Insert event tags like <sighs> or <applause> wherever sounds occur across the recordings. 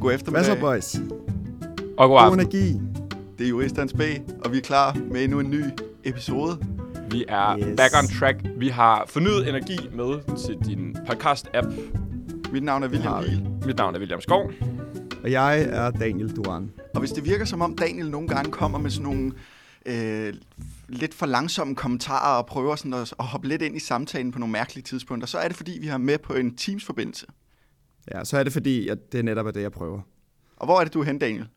God eftermiddag. Hvad så, boys? Og god God aften. energi. Det er Juristens B, og vi er klar med endnu en ny episode. Vi er Yes. back on track. Vi har fornyet energi med til din podcast-app. Mit navn er William vi. Liel. Mit navn er William Skov. Og jeg er Daniel Duran. Og hvis det virker som om Daniel nogle gange kommer med sådan nogle øh, lidt for langsomme kommentarer og prøver sådan at, at hoppe lidt ind i samtalen på nogle mærkelige tidspunkter, så er det fordi, vi har med på en Teams-forbindelse. Ja, så er det fordi, at det netop er det, jeg prøver. Og hvor er det, du er hen, Daniel?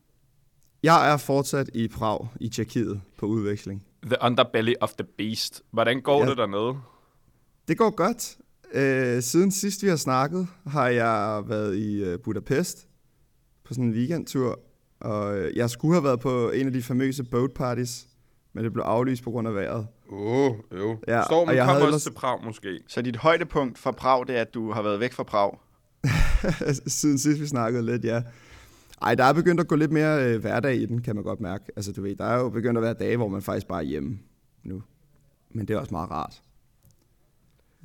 Jeg er fortsat i Prag i Tjekkiet på udveksling. The underbelly of the beast. Hvordan går Ja. det dernede? Det går godt. Øh, siden sidst vi har snakket, har jeg været i øh, Budapest på sådan en weekendtur. Og øh, jeg skulle have været på en af de famøse boat parties, men det blev aflyst på grund af vejret. Åh, oh, jo. Ja, Ja, og Stormen jeg kommer havde også ellers- til Prag, måske. Så dit højdepunkt fra Prag, det er, at du har været væk fra Prag. <laughs> Siden sidst vi snakkede lidt, ja. Ej, der er begyndt at gå lidt mere øh, hverdag i den, kan man godt mærke. Altså, du ved, der er jo begyndt at være dage, hvor man faktisk bare er hjemme nu. Men det er også meget rart.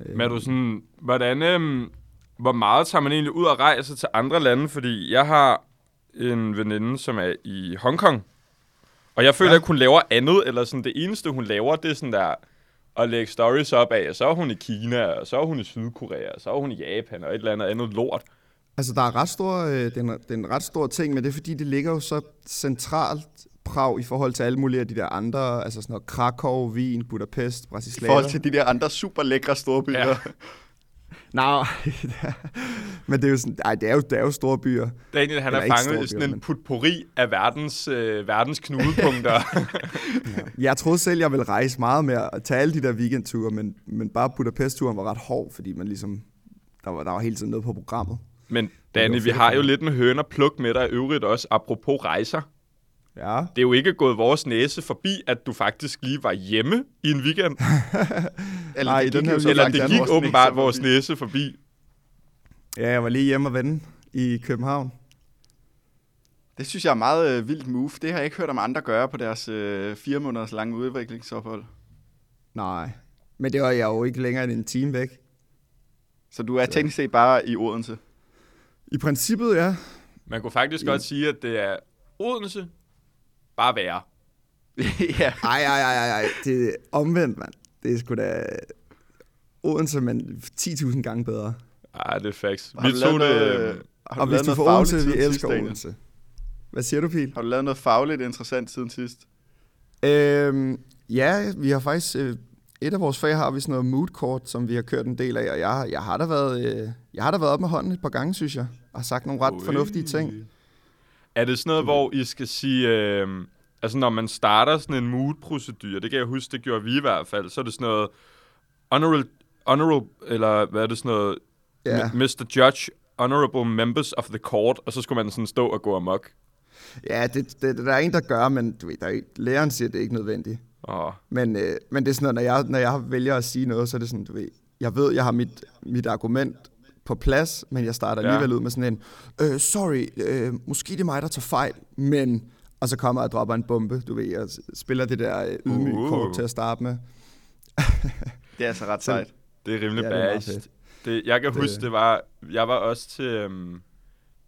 Øh, Men er du sådan, hvordan, øhm, hvor meget tager man egentlig ud og rejser til andre lande? Fordi jeg har en veninde, som er i Hongkong. Og jeg føler ja. ikke, hun laver andet, eller sådan det eneste, hun laver, det er sådan der at lægge stories op af, og så er hun i Kina, og så er hun i Sydkorea, og så er hun i Japan, og et eller andet andet lort. Altså, der er ret stor, øh, det, er en, det er en ret stor ting, men det er fordi, det ligger jo så centralt Prag i forhold til alle mulige af de der andre, altså sådan noget Krakow, Wien, Budapest, I Bratislava. forhold til de der andre super lækre store byer. Ja. <laughs> Ja. <laughs> Nej, men det er jo sådan, ej, det er jo, det er jo store byer. Daniel, han Eller er fanget i sådan en putpori af verdens, øh, verdens knudepunkter. <laughs> Jeg troede selv, jeg ville rejse meget mere og tage alle de der weekendture, men, men bare Budapest-turen var ret hård, fordi man ligesom, der var, der var hele tiden noget på programmet. Men Danny, vi har jo lidt en høne og pluk med dig i øvrigt også, apropos rejser. Ja, Det er jo ikke gået vores næse forbi, at du faktisk lige var hjemme i en weekend. <laughs> Eller Nej, det i gik den her Eller det gik vores næse åbenbart forbi. vores næse forbi. ja jeg var lige hjemme og vende i København. Det synes jeg er meget øh, vildt move. Det har jeg ikke hørt om andre gøre på deres øh, fire måneders lange udviklingsophold. Nej, men det var jeg jo ikke længere end en time væk. Så du er teknisk set bare i Odense. I princippet, ja. Man kunne faktisk Ja. godt sige, at det er Odense, bare være. <laughs> ja. Ej, ej, ej, ej, ej. Det er omvendt, mand. Det er sgu da Odense, men 10.000 gange bedre. Ej, det er facts. Har Vi du tog lavet det... noget- øh, Og hvis du får fagligt Odense, vi siden sidst, elsker Daniel? Odense. Hvad siger du, Pil? Har du lavet noget fagligt interessant siden sidst? Øhm, ja, vi har faktisk... Øh, et af vores fag har vi sådan noget mood court, som vi har kørt en del af, og jeg, jeg, har da været, øh, jeg har da været op med hånden et par gange, synes jeg, og har sagt nogle ret Ui. fornuftige ting. Er det sådan noget, hvor I skal sige... Øh, altså, når man starter sådan en mood-procedur, det kan jeg huske, det gjorde vi i hvert fald, så er det sådan noget... Honorable, honorable eller hvad er det sådan noget... M- Mr. Judge, honorable members of the court, og så skulle man sådan stå og gå amok. Ja, det, det, der er en, der gør, men du ved, der er, læreren siger, at det er ikke nødvendigt. Åh, Men, øh, men det er sådan, at når jeg, når jeg vælger at sige noget, så er det sådan, du ved, jeg ved, jeg har mit, mit argument på plads, men jeg starter Ja. alligevel ud med sådan en, øh, sorry, øh, måske det er mig, der tager fejl, men... Og så kommer jeg og dropper en bombe, du ved, jeg spiller det der øh, ydmyge Uh. kort til at starte med. Det er altså ret sejt. det er rimelig Ja, det er bashed. fedt. Det, jeg kan Det- huske, det var... Jeg var også til, øhm,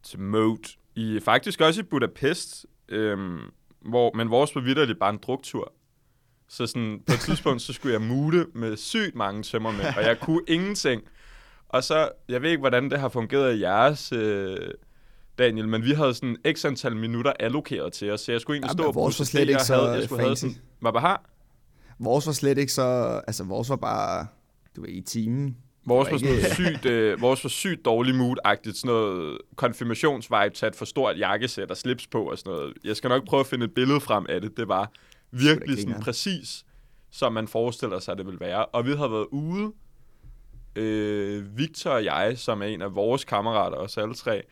til Mode. I, faktisk også i Budapest. Øhm, hvor, men vores var vidderligt bare en druktur. Så sådan, på et tidspunkt, så skulle jeg mute med sygt mange tømmermænd, og jeg kunne ingenting. Og så, jeg ved ikke, hvordan det har fungeret i jeres, øh, Daniel, men vi havde sådan x antal minutter allokeret til os, så jeg skulle egentlig Ja, stå vores var slet ikke så havde, jeg skulle have fancy. sådan, hvad var har? Vores var slet ikke så... Altså, vores var bare, du ved, i timen. Vores var, var sådan ikke- sygt, øh, <laughs> vores var sygt dårlig mood-agtigt, sådan noget konfirmationsvibe, tage et for stort jakkesæt og slips på og sådan noget. Jeg skal nok prøve at finde et billede frem af det. Det var virkelig sådan præcis, som man forestiller sig, det vil være. Og vi havde været ude, øh, Victor og jeg, som er en af vores kammerater, os alle tre,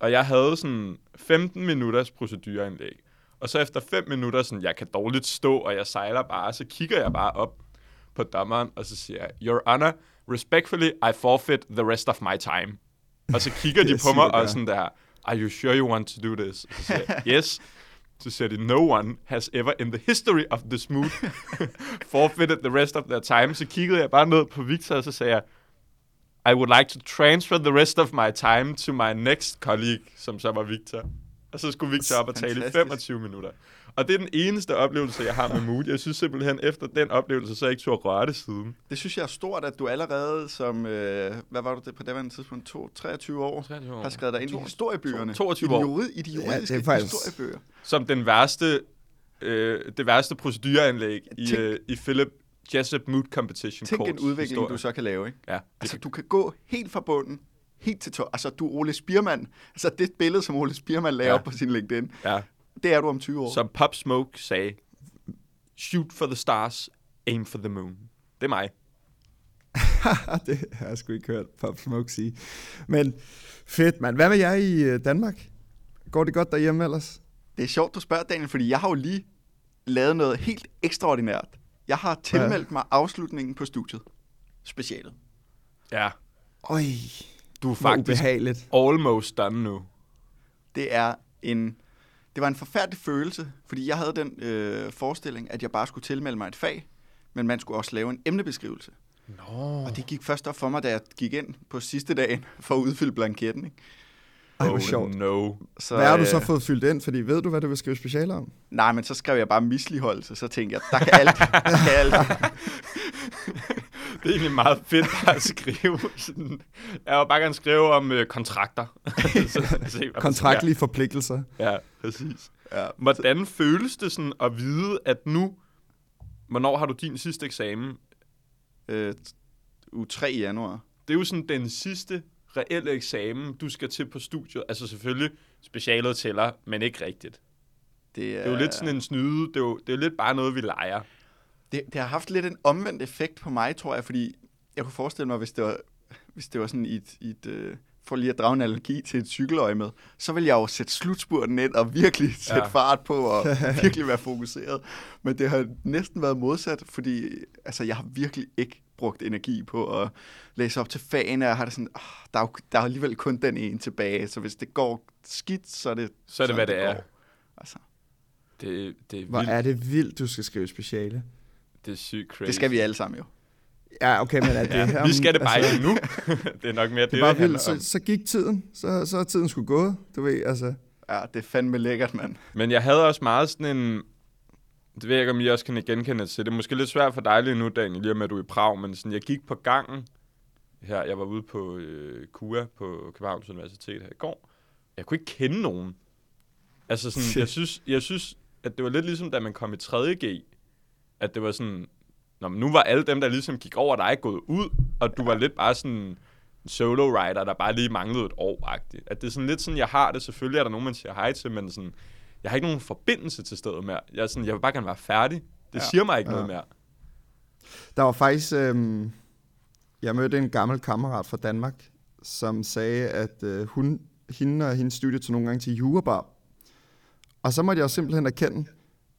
og jeg havde sådan 15 minutters procedureindlæg. Og så efter 5 minutter, sådan, jeg kan dårligt stå, og jeg sejler bare, så kigger jeg bare op på dommeren, og så siger jeg, Your Honor, respectfully, I forfeit the rest of my time. Og så kigger <laughs> de Det på mig at og sådan der, Are you sure you want to do this? Så siger jeg, yes. Så siger de, no one has ever in the history of this mood <laughs> forfeited the rest of their time. Så kiggede jeg bare ned på Victor, og så sagde jeg, I would like to transfer the rest of my time to my next colleague, som så var Victor. Og så skulle Victor op og tale i Fantastisk. 25 minutter. Og det er den eneste oplevelse, jeg har med Moody. Jeg synes simpelthen, efter den oplevelse, så er jeg ikke turde røre det siden. Det synes jeg er stort, at du allerede som, øh, hvad var du det på det tidspunkt, to, 23 år, 23 år. har skrevet dig ind i To- historiebøgerne. 22 I de, år. I de juridiske det er faktisk- historiebøger. Som den værste, øh, det værste procedureanlæg i, Tænk- øh, i Philip Jessup Mood Competition Tænk en udvikling, historie. du så kan lave, ikke? Ja, Altså, du kan gå helt fra bunden, helt til top. Altså, du er Ole Spiermann. Altså, det billede, som Ole Spiermann lagde Ja. op på sin LinkedIn, ja. det er du om 20 år. Som Pop Smoke sagde, shoot for the stars, aim for the moon. Det er mig. <laughs> det har jeg sgu ikke hørt Pop Smoke sige. Men fedt, mand. Hvad med jer i øh, Danmark? Går det godt derhjemme ellers? Det er sjovt, du spørger, Daniel, fordi jeg har jo lige lavet noget helt ekstraordinært. Jeg har tilmeldt mig afslutningen på studiet. Specialet. Ja, Øj, du er faktisk ubehageligt. almost done nu. Det er en... Det var en forfærdelig følelse, fordi jeg havde den øh, forestilling, at jeg bare skulle tilmelde mig et fag, men man skulle også lave en emnebeskrivelse. Nå. Og det gik først op for mig, da jeg gik ind på sidste dagen for at udfylde blanketten. Ikke? Ej, hvor oh, sjovt. no. Så, Hvad har du så øh, fået fyldt ind? Fordi ved du, hvad du vil skrive specialer om? Nej, men så skrev jeg bare misligeholdelse, så tænkte jeg, der kan alt. Der kan alt. Det er egentlig meget fedt bare at skrive. Sådan. Jeg vil bare gerne skrive om øh, kontrakter. <laughs> Så- se, Kontraktlige forpligtelser. Ja, præcis. Ja. Hvordan føles det sådan at vide, at nu... Hvornår har du din sidste eksamen? Øh, uge 3 i januar. Det er jo sådan den sidste reelle eksamen, du skal til på studiet. Altså selvfølgelig, specialet tæller, men ikke rigtigt. Det er, Det er jo lidt sådan en snyde. Det er jo, det er lidt bare noget, vi leger. det, det har haft lidt en omvendt effekt på mig, tror jeg, fordi jeg kunne forestille mig, hvis det var, hvis det var sådan i et, i et øh, for lige at drage en allergi til et cykeløje med, så vil jeg jo sætte slutspurten ind og virkelig sætte ja. fart på og virkelig være fokuseret. Men det har næsten været modsat, fordi altså, jeg har virkelig ikke brugt energi på at læse op til fagene. Jeg har det sådan, oh, der, er jo, der er alligevel kun den ene tilbage, så hvis det går skidt, så er det Så er det, hvad det er. går. Altså, Det, det er Hvor vildt. er det vildt, du skal skrive speciale. Det er sygt crazy. det skal vi alle sammen jo. Ja, okay, men er <laughs> det Ja, her... vi skal det bare altså, ikke nu. <laughs> det er nok mere det, Det er bare det vildt. Så, så gik tiden. Så, så er tiden skulle gå. Du ved, altså... Ja, det er fandme lækkert, mand. Men jeg havde også meget sådan en... Det ved jeg ikke, om I også kan genkende til. Det er måske lidt svært for dig lige nu, Daniel, lige med, at du er i Prag, men sådan, jeg gik på gangen her. Jeg var ude på øh, KUA på Københavns Universitet her i går. Jeg kunne ikke kende nogen. Altså sådan, <laughs> jeg synes, jeg synes, at det var lidt ligesom, da man kom i 3.G, at det var sådan, Nå, men nu var alle dem, der ligesom gik over dig, gået ud, og du var lidt bare sådan en solo rider, der bare lige manglede et år -agtigt. At det er sådan lidt sådan, jeg har det. Selvfølgelig er der nogen, man siger hej til, men sådan, jeg har ikke nogen forbindelse til stedet mere. Jeg, er sådan, jeg vil bare gerne være færdig. Det Ja. siger mig ikke Ja. noget mere. Der var faktisk... Øhm, jeg mødte en gammel kammerat fra Danmark, som sagde, at øh, hun, hende og hendes studie tog nogle gange til jurabar. Og så måtte jeg jo simpelthen erkende,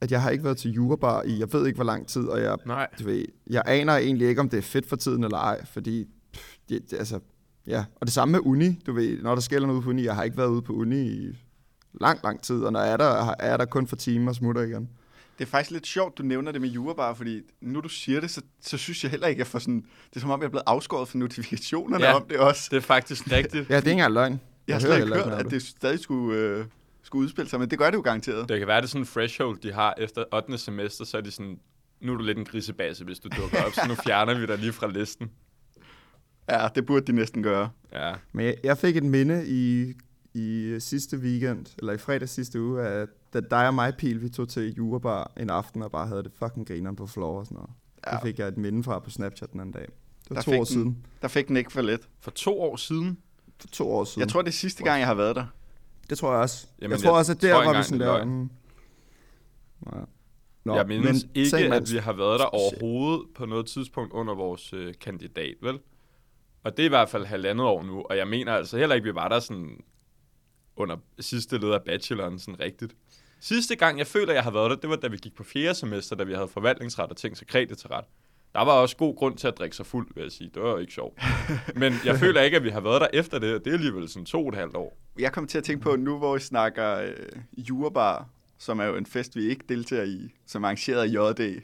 at jeg har ikke været til jurabar i, jeg ved ikke hvor lang tid, og jeg, Nej. du ved, jeg aner egentlig ikke, om det er fedt for tiden eller ej, fordi, pff, det, det, altså, ja. Og det samme med uni, du ved, når der sker noget ude på uni, jeg har ikke været ude på uni i lang, lang tid, og når jeg er der, er der kun for timer og smutter igen. Det er faktisk lidt sjovt, du nævner det med jurabar, fordi nu du siger det, så, så synes jeg heller ikke, at jeg får sådan... Det er som om, jeg er blevet afskåret fra notifikationerne Ja. om det også. Det er faktisk rigtigt. <laughs> Ja, det er ikke engang løgn. Jeg har hører slet ikke hørt, at det stadig skulle, øh, skulle udspille sig, men det gør det jo garanteret. Det kan være, det er sådan en threshold, de har efter 8. semester, så er de sådan, nu er du lidt en grisebase, hvis du dukker op, så nu fjerner vi dig lige fra listen. Ja, det burde de næsten gøre. Ja. Men jeg, jeg fik et minde i, i sidste weekend, eller i fredag sidste uge, at da dig og mig, Pil, vi tog til Jurabar en aften og bare havde det fucking grineren på floor og sådan noget. Ja. Ja. Det fik jeg et minde fra på Snapchat den anden dag. Det var Der to fik år den- siden. Der fik den ikke for let. For to år siden, For to år siden. Jeg tror, det er sidste gang, jeg har været der. det tror jeg også. Jamen, jeg tror jeg også, at der var vi sådan er der... løgn. Mm. Ja. Nå, jeg mindes ikke, tænk, at man- vi har været der overhovedet på noget tidspunkt under vores øh, kandidat, vel? Og det er i hvert fald halvandet år nu, og jeg mener altså heller ikke, vi var der sådan under sidste led af bacheloren sådan rigtigt. Sidste gang, jeg føler, jeg har været der, det var da vi gik på fjerde semester, da vi havde forvaltningsret og ting sekretet til ret. Der var også god grund til at drikke sig fuld, vil jeg sige. Det var jo ikke sjovt. <laughs> Men jeg føler ikke, at vi har været der efter det, og det er alligevel sådan to og et halvt år. Jeg kom til at tænke på, nu hvor vi snakker øh, jurabar, som er jo en fest, vi ikke deltager i, som er arrangeret af JD,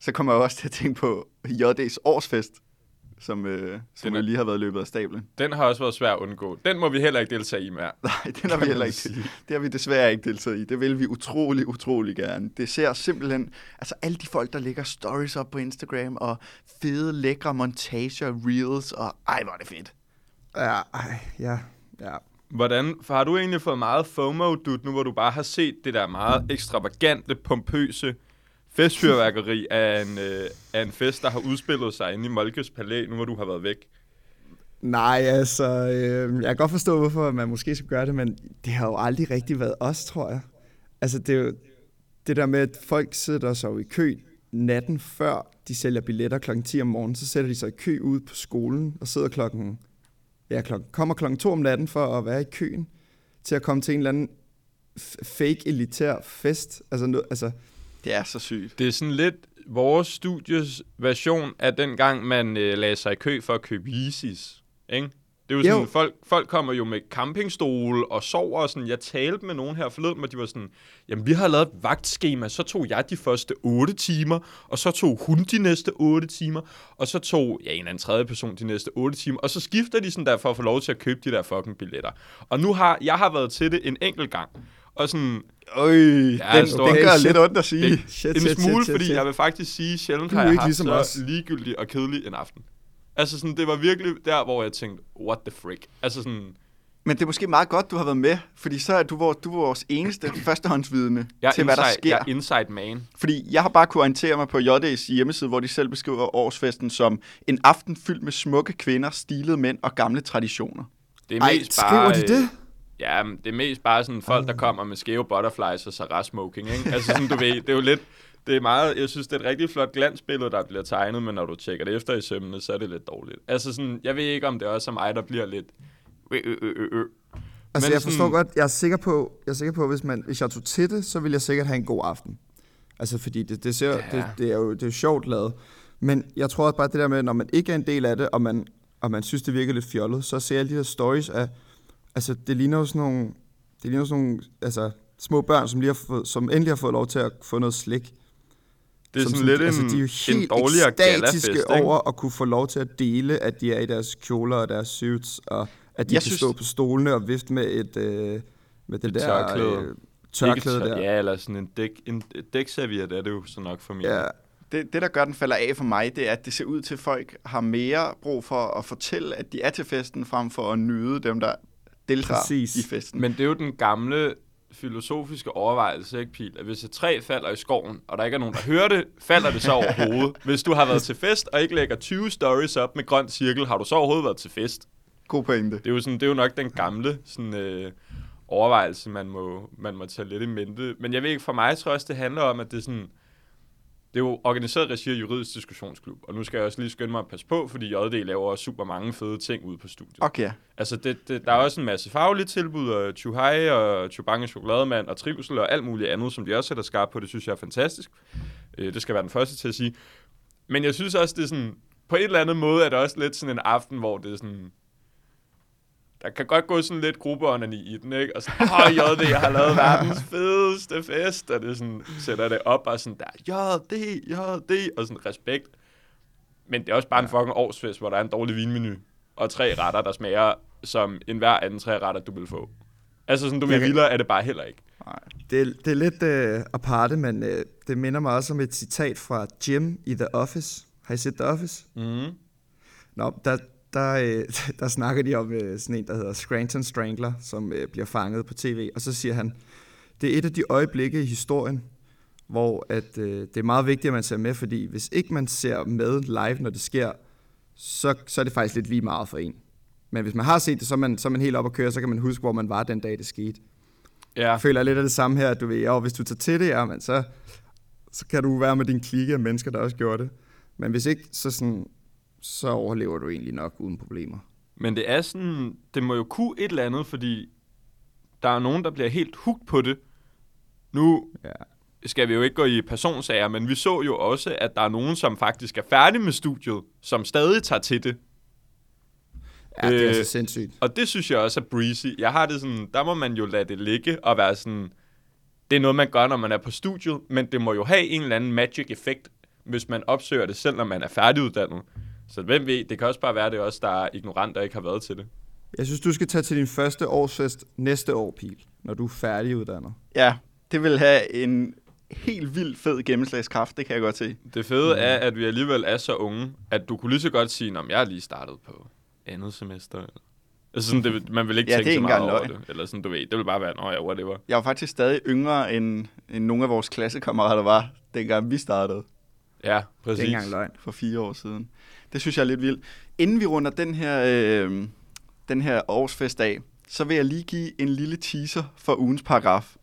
så kommer jeg også til at tænke på JD's årsfest, som, øh, som Den jo er- lige har været løbet af stablen. Den har også været svær at undgå. Den må vi heller ikke deltage i mere. <laughs> Nej, den har vi heller ikke. Det har vi desværre ikke deltaget i. Det vil vi utrolig, utrolig gerne. Det ser simpelthen... Altså alle de folk, der lægger stories op på Instagram, og fede, lækre montager, reels, og ej, hvor er det fedt. Ja, ej, ja, ja. Hvordan, for har du egentlig fået meget FOMO, du, nu hvor du bare har set det der meget ekstravagante, pompøse festfyrværkeri af en, øh, af en fest, der har udspillet sig inde i Molkes Palæ, nu hvor du har været væk? Nej, altså, øh, jeg kan godt forstå, hvorfor man måske skulle gøre det, men det har jo aldrig rigtig været os, tror jeg. Altså, det er jo det der med, at folk sidder så i kø natten før de sælger billetter kl. 10 om morgenen, så sætter de sig i kø ude på skolen og sidder klokken, ja, klokken, kommer klokken 2 om natten for at være i køen til at komme til en eller anden fake elitær fest. Altså, no, altså det er så sygt. Det er sådan lidt vores studies version af den gang, man øh, lagde sig i kø for at købe Yeezys. Ikke? Det er jo sådan, Jo. folk, folk kommer jo med campingstole og sover og sådan. Jeg talte med nogen her forleden, hvor de var sådan, jamen vi har lavet et vagtskema, så tog jeg de første 8 timer, og så tog hun de næste 8 timer, og så tog ja, en eller anden tredje person de næste 8 timer, og så skifter de sådan der for at få lov til at købe de der fucking billetter. Og nu har, jeg har været til det en enkelt gang, og sådan, Øj, Ja, den, den gør Okay, lidt ondt at sige. det, Shit, en shit, smule, shit, shit, fordi shit. jeg vil faktisk sige, sjældent har er jeg ikke haft ligesom så os. ligegyldig og kedelig en aften. Altså sådan, det var virkelig der, hvor jeg tænkte, what the frick? Altså sådan, Men det er måske meget godt, du har været med, fordi så er du, vores, du er vores eneste <clears throat> førstehåndsvidne jeg er, til, hvad der inside, sker. jeg er inside man. Fordi jeg har bare kunne orientere mig på JD's hjemmeside, hvor de selv beskriver årsfesten som en aften fyldt med smukke kvinder, stilede mænd og gamle traditioner. Det er ej, mest skriver bare, de det? Ja, men det er mest bare sådan folk, der kommer med skæve butterflies og Sarah smoking, ikke? Altså sådan, du ved, det er jo lidt, det er meget, jeg synes, det er et rigtig flot glansbillede, der bliver tegnet, men når du tjekker det efter i sømmene, så er det lidt dårligt. Altså sådan, jeg ved ikke, om det også er mig, der bliver lidt... Øh, øh, øh, øh. Altså, Men jeg forstår sådan- godt, jeg er sikker på, jeg er sikker på hvis, man, hvis jeg tog til det, så ville jeg sikkert have en god aften. Altså, fordi det, det, ser, Ja. det, det, er jo det er jo sjovt lavet. Men jeg tror også bare, det der med, når man ikke er en del af det, og man, og man synes, det virker lidt fjollet, så ser jeg alle de her stories af, altså, det ligner jo sådan nogle, det ligner sådan nogle, altså, små børn, som, lige har fået, som endelig har fået lov til at få noget slik. Det er som sådan lidt altså, en, de er jo en helt dårligere ekstatiske galafest, ikke? over at kunne få lov til at dele, at de er i deres kjoler og deres suits, og at de Jeg kan synes- stå på stolene og vifte med et, øh, med det Et der tørklæde. Øh, tørklæde der. Ja, eller sådan en, dæk, en dækserviet er det jo så nok for mig. Ja, Det, det, der gør, den falder af for mig, det er, at det ser ud til, at folk har mere brug for at fortælle, at de er til festen, frem for at nyde dem, der deltager Præcis. i festen. Men det er jo den gamle filosofiske overvejelse, ikke Pil? At hvis et træ falder i skoven, og der ikke er nogen, der hører det, falder det så over hovedet. <laughs> Hvis du har været til fest, og ikke lægger 20 stories op med grøn cirkel, har du så overhovedet været til fest? God pointe. Det er jo, sådan, det er jo nok den gamle sådan, øh, overvejelse, man må, man må tage lidt i mente. Men jeg ved ikke, for mig tror jeg også, det handler om, at det er sådan... Det er jo organiseret regi af juridisk diskussionsklub, og nu skal jeg også lige skynde mig at passe på, fordi JD laver også super mange fede ting ude på studiet. Okay. Altså, det, det, der er også en masse faglige tilbud, og Chuhai og Chubange Chokolademand og Trivsel og alt muligt andet, som de også sætter skarpt på. Det synes jeg er fantastisk. Øh, det skal være den første til at sige. Men jeg synes også, det er sådan... På en eller anden måde er det også lidt sådan en aften, hvor det er sådan... Der kan godt gå sådan lidt gruppeånderne i den, ikke? Og sådan, åh, JD, jeg har lavet verdens <laughs> fedeste fest, og det sådan, sætter det op og sådan der, JD, JD, og sådan respekt. Men det er også bare en fucking årsfest, hvor der er en dårlig vinmenu, og tre retter, der smager som enhver anden tre retter, du vil få. Altså sådan, du kan- vildere er det bare heller ikke. det, er, det er lidt øh, aparte, men øh, det minder mig også om et citat fra Jim i The Office. Har I set The Office? Mm. Nå, der, der, øh, <laughs> der snakker de om øh, sådan en, der hedder Scranton Strangler, som øh, bliver fanget på tv, og så siger han, det er et af de øjeblikke i historien, hvor at, øh, det er meget vigtigt, at man ser med, fordi hvis ikke man ser med live, når det sker, så, så er det faktisk lidt lige meget for en. Men hvis man har set det, så er man, så er man helt op at køre, så kan man huske, hvor man var den dag, det skete. Ja, Jeg føler lidt af det samme her, at du ved, ja, hvis du tager til det, ja, men så, så kan du være med din klikke af mennesker, der også gjorde det. Men hvis ikke, så, sådan, så overlever du egentlig nok uden problemer. men det er sådan, det må jo kunne et eller andet, fordi der er nogen, der bliver helt hugt på det. Nu Ja. skal vi jo ikke gå i personsager, men vi så jo også, at der er nogen, som faktisk er færdige med studiet, som stadig tager til det. Ja, det er Øh, så sindssygt. Og det synes jeg også er breezy. Jeg har det sådan, der må man jo lade det ligge og være sådan, det er noget, man gør, når man er på studiet, men det må jo have en eller anden magic effekt, hvis man opsøger det selv, når man er færdiguddannet. Så hvem ved, det kan også bare være, at det er os, der er ignorant og ikke har været til det. Jeg synes, du skal tage til din første årsfest næste år, Pil, når du er færdiguddannet. Ja, det vil have en helt vildt fed gennemslagskraft, det kan jeg godt se. Det fede er, at vi alligevel er så unge, at du kunne lige så godt sige, om jeg er lige startet på andet semester. Altså sådan, det, man vil ikke Ja, tænke så meget over løgn. det. Eller sådan, du ved, det vil bare være, nå ja, whatever. Jeg var faktisk stadig yngre, end, end nogle af vores klassekammerater var, dengang vi startede Ja, Det præcis. er ikke engang løgn. for fire år siden. Det synes jeg er lidt vildt. Inden vi runder den her, øh, den her årsfest af, så vil jeg lige give en lille teaser for ugens paragraf.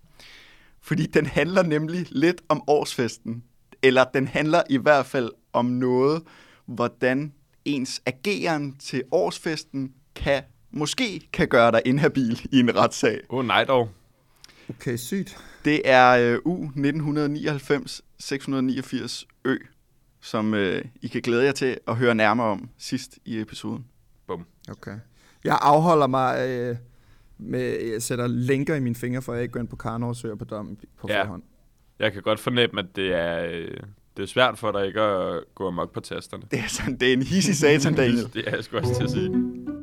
Fordi den handler nemlig lidt om årsfesten. Eller den handler i hvert fald om noget, hvordan ens ageren til årsfesten kan, måske kan gøre dig inhabil i en retssag. Åh, oh, nej dog. Okay, sygt. Det er øh, U 1999 689 Ø, som øh, I kan glæde jer til at høre nærmere om sidst i episoden. Okay. Jeg afholder mig øh, med, jeg sætter linker i mine fingre, for at jeg ikke går ind på Karnov og søger på dommen på Ja. forhånd. Jeg kan godt fornemme, at det er, øh, det er svært for dig ikke at gå amok på tasterne. Det er, sådan, det er en hissig satan, Daniel. <laughs> Det er jeg sgu også til at sige.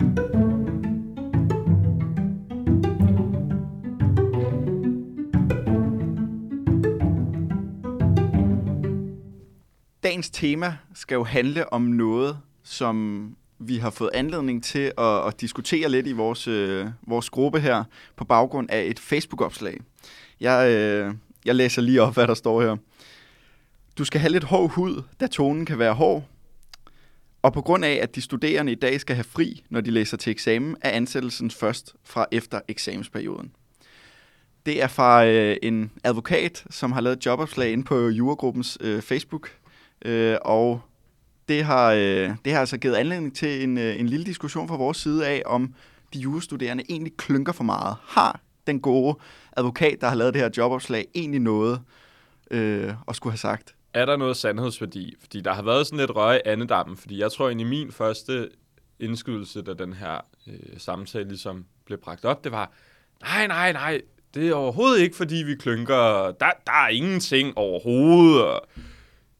Dagens tema skal jo handle om noget, som vi har fået anledning til at, at diskutere lidt i vores, øh, vores gruppe her, på baggrund af et Facebook-opslag. Jeg, øh, jeg læser lige op, hvad der står her. Du skal have lidt hård hud, da tonen kan være hård. Og på grund af, at de studerende i dag skal have fri, når de læser til eksamen, er ansættelsen først fra efter eksamensperioden. Det er fra øh, en advokat, som har lavet et jobopslag inde på Juragruppens øh, Facebook. Øh, og det har, øh, det har altså givet anledning til en, øh, en lille diskussion fra vores side af, om de jurastuderende egentlig klynker for meget. Har den gode advokat, der har lavet det her jobopslag, egentlig noget øh, at skulle have sagt? Er der noget sandhedsværdi? Fordi der har været sådan lidt røg i andedammen, fordi jeg tror egentlig min første indskydelse, da den her øh, samtale ligesom blev bragt op, det var, nej, nej, nej, det er overhovedet ikke, fordi vi klynker. Der, der er ingenting overhovedet. Og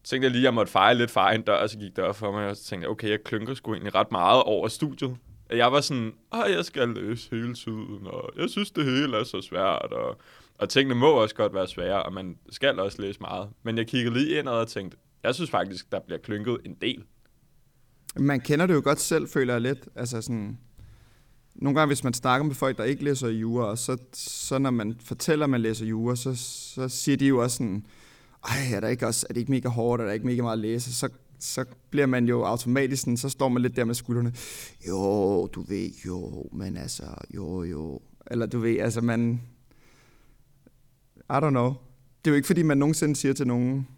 tænkte jeg lige, at jeg måtte fejre lidt for egen dør, og så gik det op for mig, og så tænkte jeg, okay, jeg klynker sgu egentlig ret meget over studiet. At Jeg var sådan, åh, jeg skal læse hele tiden, og jeg synes, det hele er så svært, og, og tingene må også godt være svære, og man skal også læse meget. Men jeg kiggede lige indad og tænkte, jeg synes faktisk, der bliver klynket en del. Man kender det jo godt selv, føler jeg lidt. Altså sådan, nogle gange, hvis man snakker med folk, der ikke læser jura, og så, så når man fortæller, at man læser jura, så, så siger de jo også sådan, ej, er, der ikke også, er det ikke mega hårdt, er der ikke mega meget at læse? Så, så bliver man jo automatisk sådan, så står man lidt der med skuldrene, jo, du ved, jo, men altså, jo, jo. Eller du ved, altså man, I don't know. Det er jo ikke, fordi man nogensinde siger til nogen,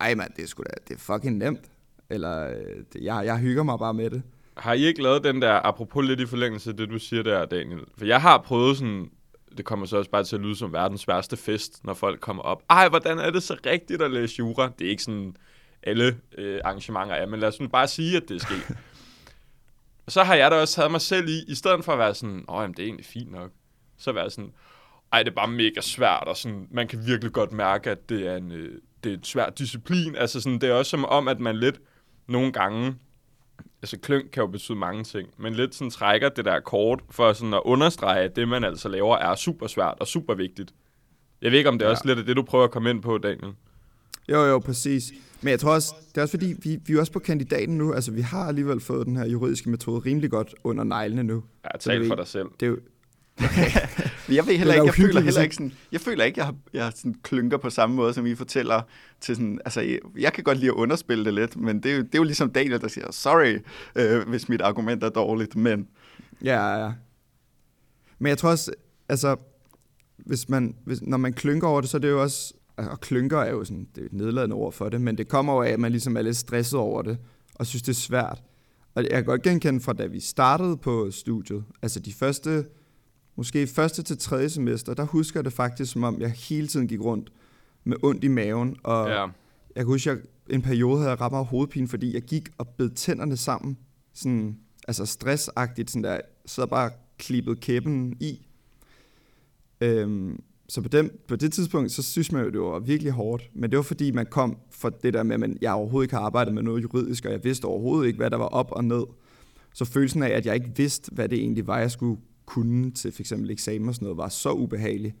ej mand, det er sgu da, det er fucking nemt. Eller, det, jeg, jeg hygger mig bare med det. Har I ikke lavet den der, apropos lidt i forlængelse af det, du siger der, Daniel? For jeg har prøvet sådan, det kommer så også bare til at lyde som verdens værste fest, når folk kommer op. Ej, hvordan er det så rigtigt at læse jura? Det er ikke sådan, alle øh, arrangementer er, men lad os nu bare sige, at det er sket. <laughs> så har jeg da også taget mig selv i, i stedet for at være sådan, åh, jamen, det er egentlig fint nok, så være sådan, ej, det er bare mega svært, og sådan, man kan virkelig godt mærke, at det er en, øh, det er en svær disciplin. Altså sådan, det er også som om, at man lidt nogle gange, altså kløng kan jo betyde mange ting, men lidt sådan trækker det der kort for sådan at understrege, at det man altså laver er super svært og super vigtigt. Jeg ved ikke, om det er Ja. også lidt af det, du prøver at komme ind på, Daniel. Jo, jo, præcis. Men jeg tror også, det er også fordi, vi, vi er også på kandidaten nu. Altså, vi har alligevel fået den her juridiske metode rimelig godt under neglene nu. Ja, tal for dig selv. Det er jo, Men jeg ved heller er ikke, jeg føler heller ikke- sådan, jeg føler ikke, jeg har, jeg sådan klynker på samme måde, som I fortæller til sådan, altså, jeg, jeg kan godt lide at underspille det lidt, men det er jo, det er jo ligesom Daniel, der siger, sorry, øh, hvis mit argument er dårligt, men ja, ja. Men jeg tror også, altså, hvis man, hvis, når man klynker over det, så er det jo også, og klynker er jo sådan, det er et nedladende ord for det, men det kommer jo af, at man ligesom er lidt stresset over det, og synes, det er svært. Og jeg kan godt genkende fra, da vi startede på studiet, altså de første, måske første til tredje semester, der husker jeg det faktisk, som om jeg hele tiden gik rundt med ondt i maven, og Ja. jeg kan huske, at jeg en periode havde jeg ret meget hovedpine, fordi jeg gik og bed tænderne sammen, sådan, altså stressagtigt, sådan der, så bare klippet kæben i. Øhm, så på, dem, på det tidspunkt, så synes man jo, det var virkelig hårdt. Men det var fordi, man kom fra det der med, at jeg overhovedet ikke har arbejdet med noget juridisk, og jeg vidste overhovedet ikke, hvad der var op og ned. Så følelsen af, at jeg ikke vidste, hvad det egentlig var, jeg skulle kunne til f.eks. eksamen og sådan noget, var så ubehagelig.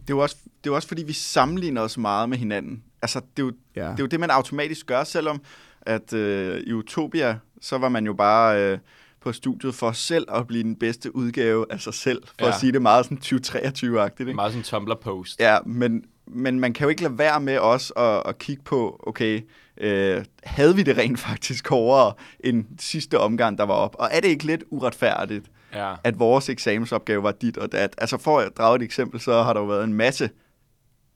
Det er jo også, det er jo også fordi, vi sammenligner os meget med hinanden. Altså, det er jo, ja. det, er jo det, man automatisk gør, selvom at øh, i Utopia, så var man jo bare øh, på studiet for selv at blive den bedste udgave af sig selv, for ja. at sige det meget sådan 2023-agtigt. Ikke? Meget sådan Tumblr-post. Ja, men, men man kan jo ikke lade være med os at, at kigge på, okay, øh, havde vi det rent faktisk hårdere end sidste omgang, der var op? Og er det ikke lidt uretfærdigt, ja. at vores eksamensopgave var dit og dat? Altså for at drage et eksempel, så har der jo været en masse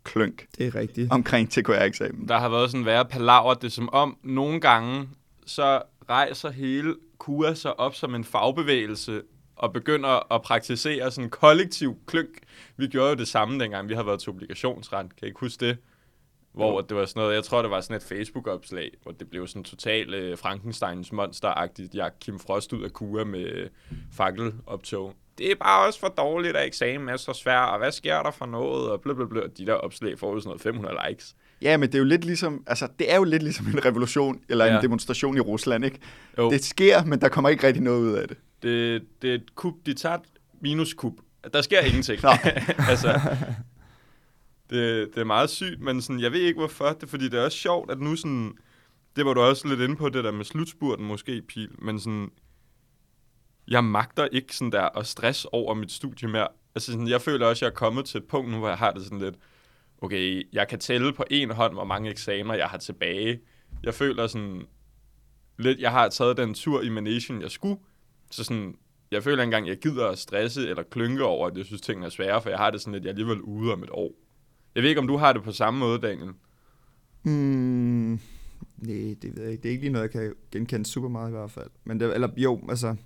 klønk det er rigtigt. omkring TKR-eksamen. Der har været sådan værre palaver, det som om nogle gange, så rejser hele KUA sig op som en fagbevægelse og begynder at praktisere sådan en kollektiv klønk. Vi gjorde jo det samme dengang, vi har været til obligationsret. Kan I ikke huske det? Hvor det var sådan noget, jeg tror, det var sådan et Facebook-opslag, hvor det blev sådan totalt uh, Frankensteins monster-agtigt. Jeg Kim Frost ud af KUA med fakkeloptog det er bare også for dårligt, at eksamen er så svær, og hvad sker der for noget, og blablabla. De der opslag får jo sådan noget 500 likes. Ja, men det er jo lidt ligesom, altså det er jo lidt ligesom en revolution, eller ja. en demonstration i Rusland, ikke? Jo. Det sker, men der kommer ikke rigtig noget ud af det. Det, det er et kub, de tager minus kub. Der sker ingenting. <laughs> altså, det, det er meget sygt, men sådan, jeg ved ikke hvorfor. Det fordi, det er også sjovt, at nu sådan, det var du også lidt inde på, det der med slutspurten måske, Pil, men sådan, jeg magter ikke sådan der at stress over mit studie mere. Altså sådan, jeg føler også, at jeg er kommet til et punkt nu, hvor jeg har det sådan lidt, okay, jeg kan tælle på en hånd, hvor mange eksamener jeg har tilbage. Jeg føler sådan lidt, jeg har taget den tur i Manation, jeg skulle. Så sådan, jeg føler engang, jeg gider at stresse eller klynke over, at jeg synes, tingene er svære, for jeg har det sådan lidt, jeg er alligevel ude om et år. Jeg ved ikke, om du har det på samme måde, Daniel? Mm, nej, det ved jeg ikke. Det er ikke lige noget, jeg kan genkende super meget i hvert fald. Men det, eller jo, altså,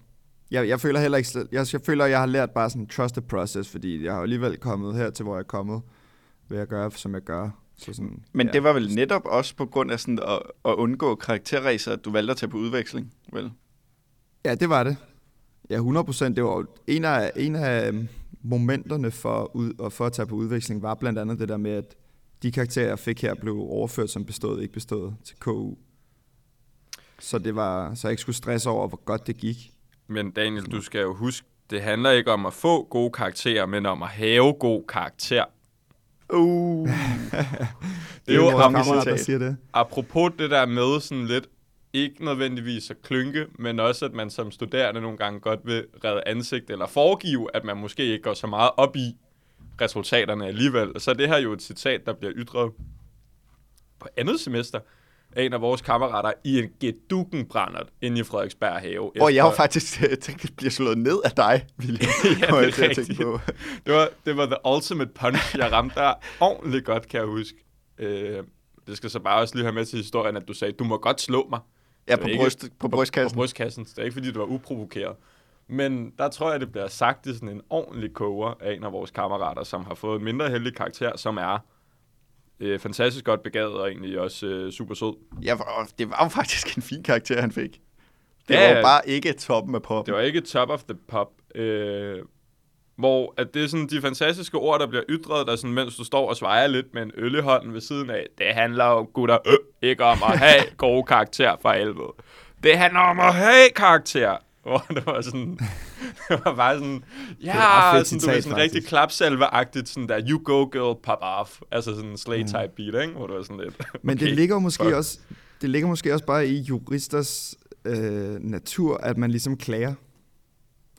jeg, jeg føler heller ikke, jeg, jeg føler, jeg har lært bare sådan trust the process, fordi jeg har alligevel kommet her til, hvor jeg er kommet, ved at gøre, som jeg gør. Så sådan, Men ja. det var vel netop også på grund af sådan at, at undgå karakterræser, at du valgte at tage på udveksling, vel? Ja, det var det. Ja, 100 procent. Det var en af, en af momenterne for, ud, og for at tage på udveksling, var blandt andet det der med, at de karakterer, jeg fik her, blev overført som bestået, ikke bestået til KU. Så, det var, så jeg ikke skulle stresse over, hvor godt det gik. Men Daniel, du skal jo huske, det handler ikke om at få gode karakterer, men om at have god karakter. Uh. <laughs> det er jo kammerat, der siger det. Apropos det der med sådan lidt, ikke nødvendigvis at klynke, men også at man som studerende nogle gange godt vil redde ansigt, eller foregive, at man måske ikke går så meget op i resultaterne alligevel. Så det her er jo et citat, der bliver ytret på andet semester, af en af vores kammerater i en gedukken brændert inde i Frederiksberg have. Og jeg har faktisk <laughs> tænkt, at det bliver slået ned af dig, William. <laughs> ja, <laughs> det er rigtigt. På. det, var, det var the ultimate punch, jeg ramte der ordentligt godt, kan jeg huske. Øh, det skal så bare også lige have med til historien, at du sagde, du må godt slå mig. Ja, på, bryst, ikke, på brystkassen. På, på brystkassen. Det er ikke, fordi du var uprovokeret. Men der tror jeg, det bliver sagt i sådan en ordentlig koger af en af vores kammerater, som har fået en mindre heldig karakter, som er øh, fantastisk godt begavet og egentlig også øh, super sød. Ja, det var jo faktisk en fin karakter, han fik. Det ja, var bare ikke toppen af pop. Det var ikke top of the pop. Øh, hvor at det er sådan de fantastiske ord, der bliver ytret, der sådan, mens du står og svejer lidt med en øl i hånden ved siden af. Det handler jo, gutter, øh, ikke om at have <laughs> gode karakter for helvede. Det handler om at have karakter. <laughs> Hvor det var sådan, <laughs> det var bare sådan, ja, sådan, du ved, sådan rigtig klapsalve-agtigt, sådan der, you go girl, pop off. Altså sådan en slay-type mm. beat, ikke? Hvor det var sådan lidt, okay, Men det ligger måske fuck. også, det ligger måske også bare i juristers øh, natur, at man ligesom klager.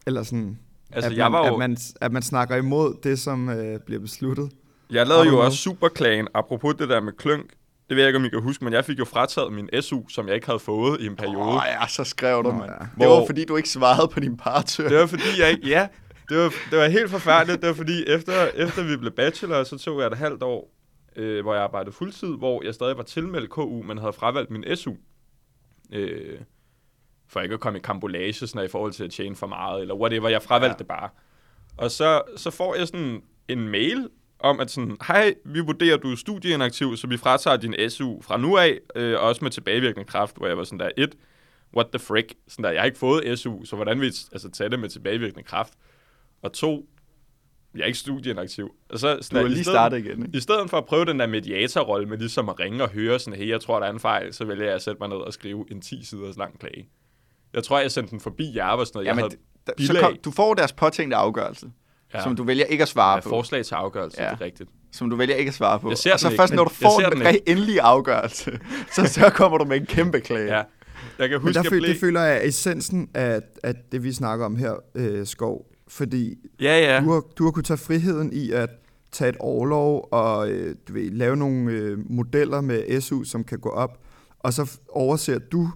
Eller sådan, altså, at, jeg man, var jo... at, man, at man snakker imod det, som øh, bliver besluttet. Jeg lavede jo også superklagen, apropos det der med klønk det ved jeg ikke, om I kan huske, men jeg fik jo frataget min SU, som jeg ikke havde fået i en periode. Åh oh, ja, så skrev du, mand. Ja. Det var fordi, du ikke svarede på din partør. Det var fordi, jeg ikke... Ja, det var, det var helt forfærdeligt. Det var fordi, efter, efter vi blev bachelor, så tog jeg et halvt år, øh, hvor jeg arbejdede fuldtid, hvor jeg stadig var tilmeldt KU, men havde fravalgt min SU. Øh, for ikke at komme i kambolage sådan i forhold til at tjene for meget, eller whatever. Jeg fravalgte ja. det bare. Og så, så får jeg sådan en mail om, at sådan, hej, vi vurderer, du er studieinaktiv, så vi fratager din SU fra nu af, øh, også med tilbagevirkende kraft, hvor jeg var sådan der, et, what the frick, sådan der, jeg har ikke fået SU, så hvordan vil I altså, tage det med tilbagevirkende kraft? Og to, Jeg er ikke studieinaktiv. Og så, Du har i lige startet igen, ikke? I stedet for at prøve den der mediatorrolle med ligesom at ringe og høre sådan, hey, jeg tror, der er en fejl, så vælger jeg at sætte mig ned og skrive en 10 siders lang klage. Jeg tror, jeg sendte den forbi jer og sådan noget. Jeg Jamen, havde d- så bilag. kom, du får deres påtænkte afgørelse, ja. Som du vælger ikke at svare ja, på. forslag til afgørelse, Ja. det er rigtigt. Som du vælger ikke at svare på. Jeg ser og så den først, ikke, når men du jeg får den, den endelige afgørelse, <laughs> så, så kommer du med en kæmpe klage. Ja. Jeg kan Men huske, der jeg føl, blev... det føler jeg er essensen af, af det, vi snakker om her, øh, Skov. Fordi Ja, ja. du, har, du har kunnet tage friheden i at tage et overlov og øh, du ved, lave nogle øh, modeller med SU, som kan gå op, og så overser du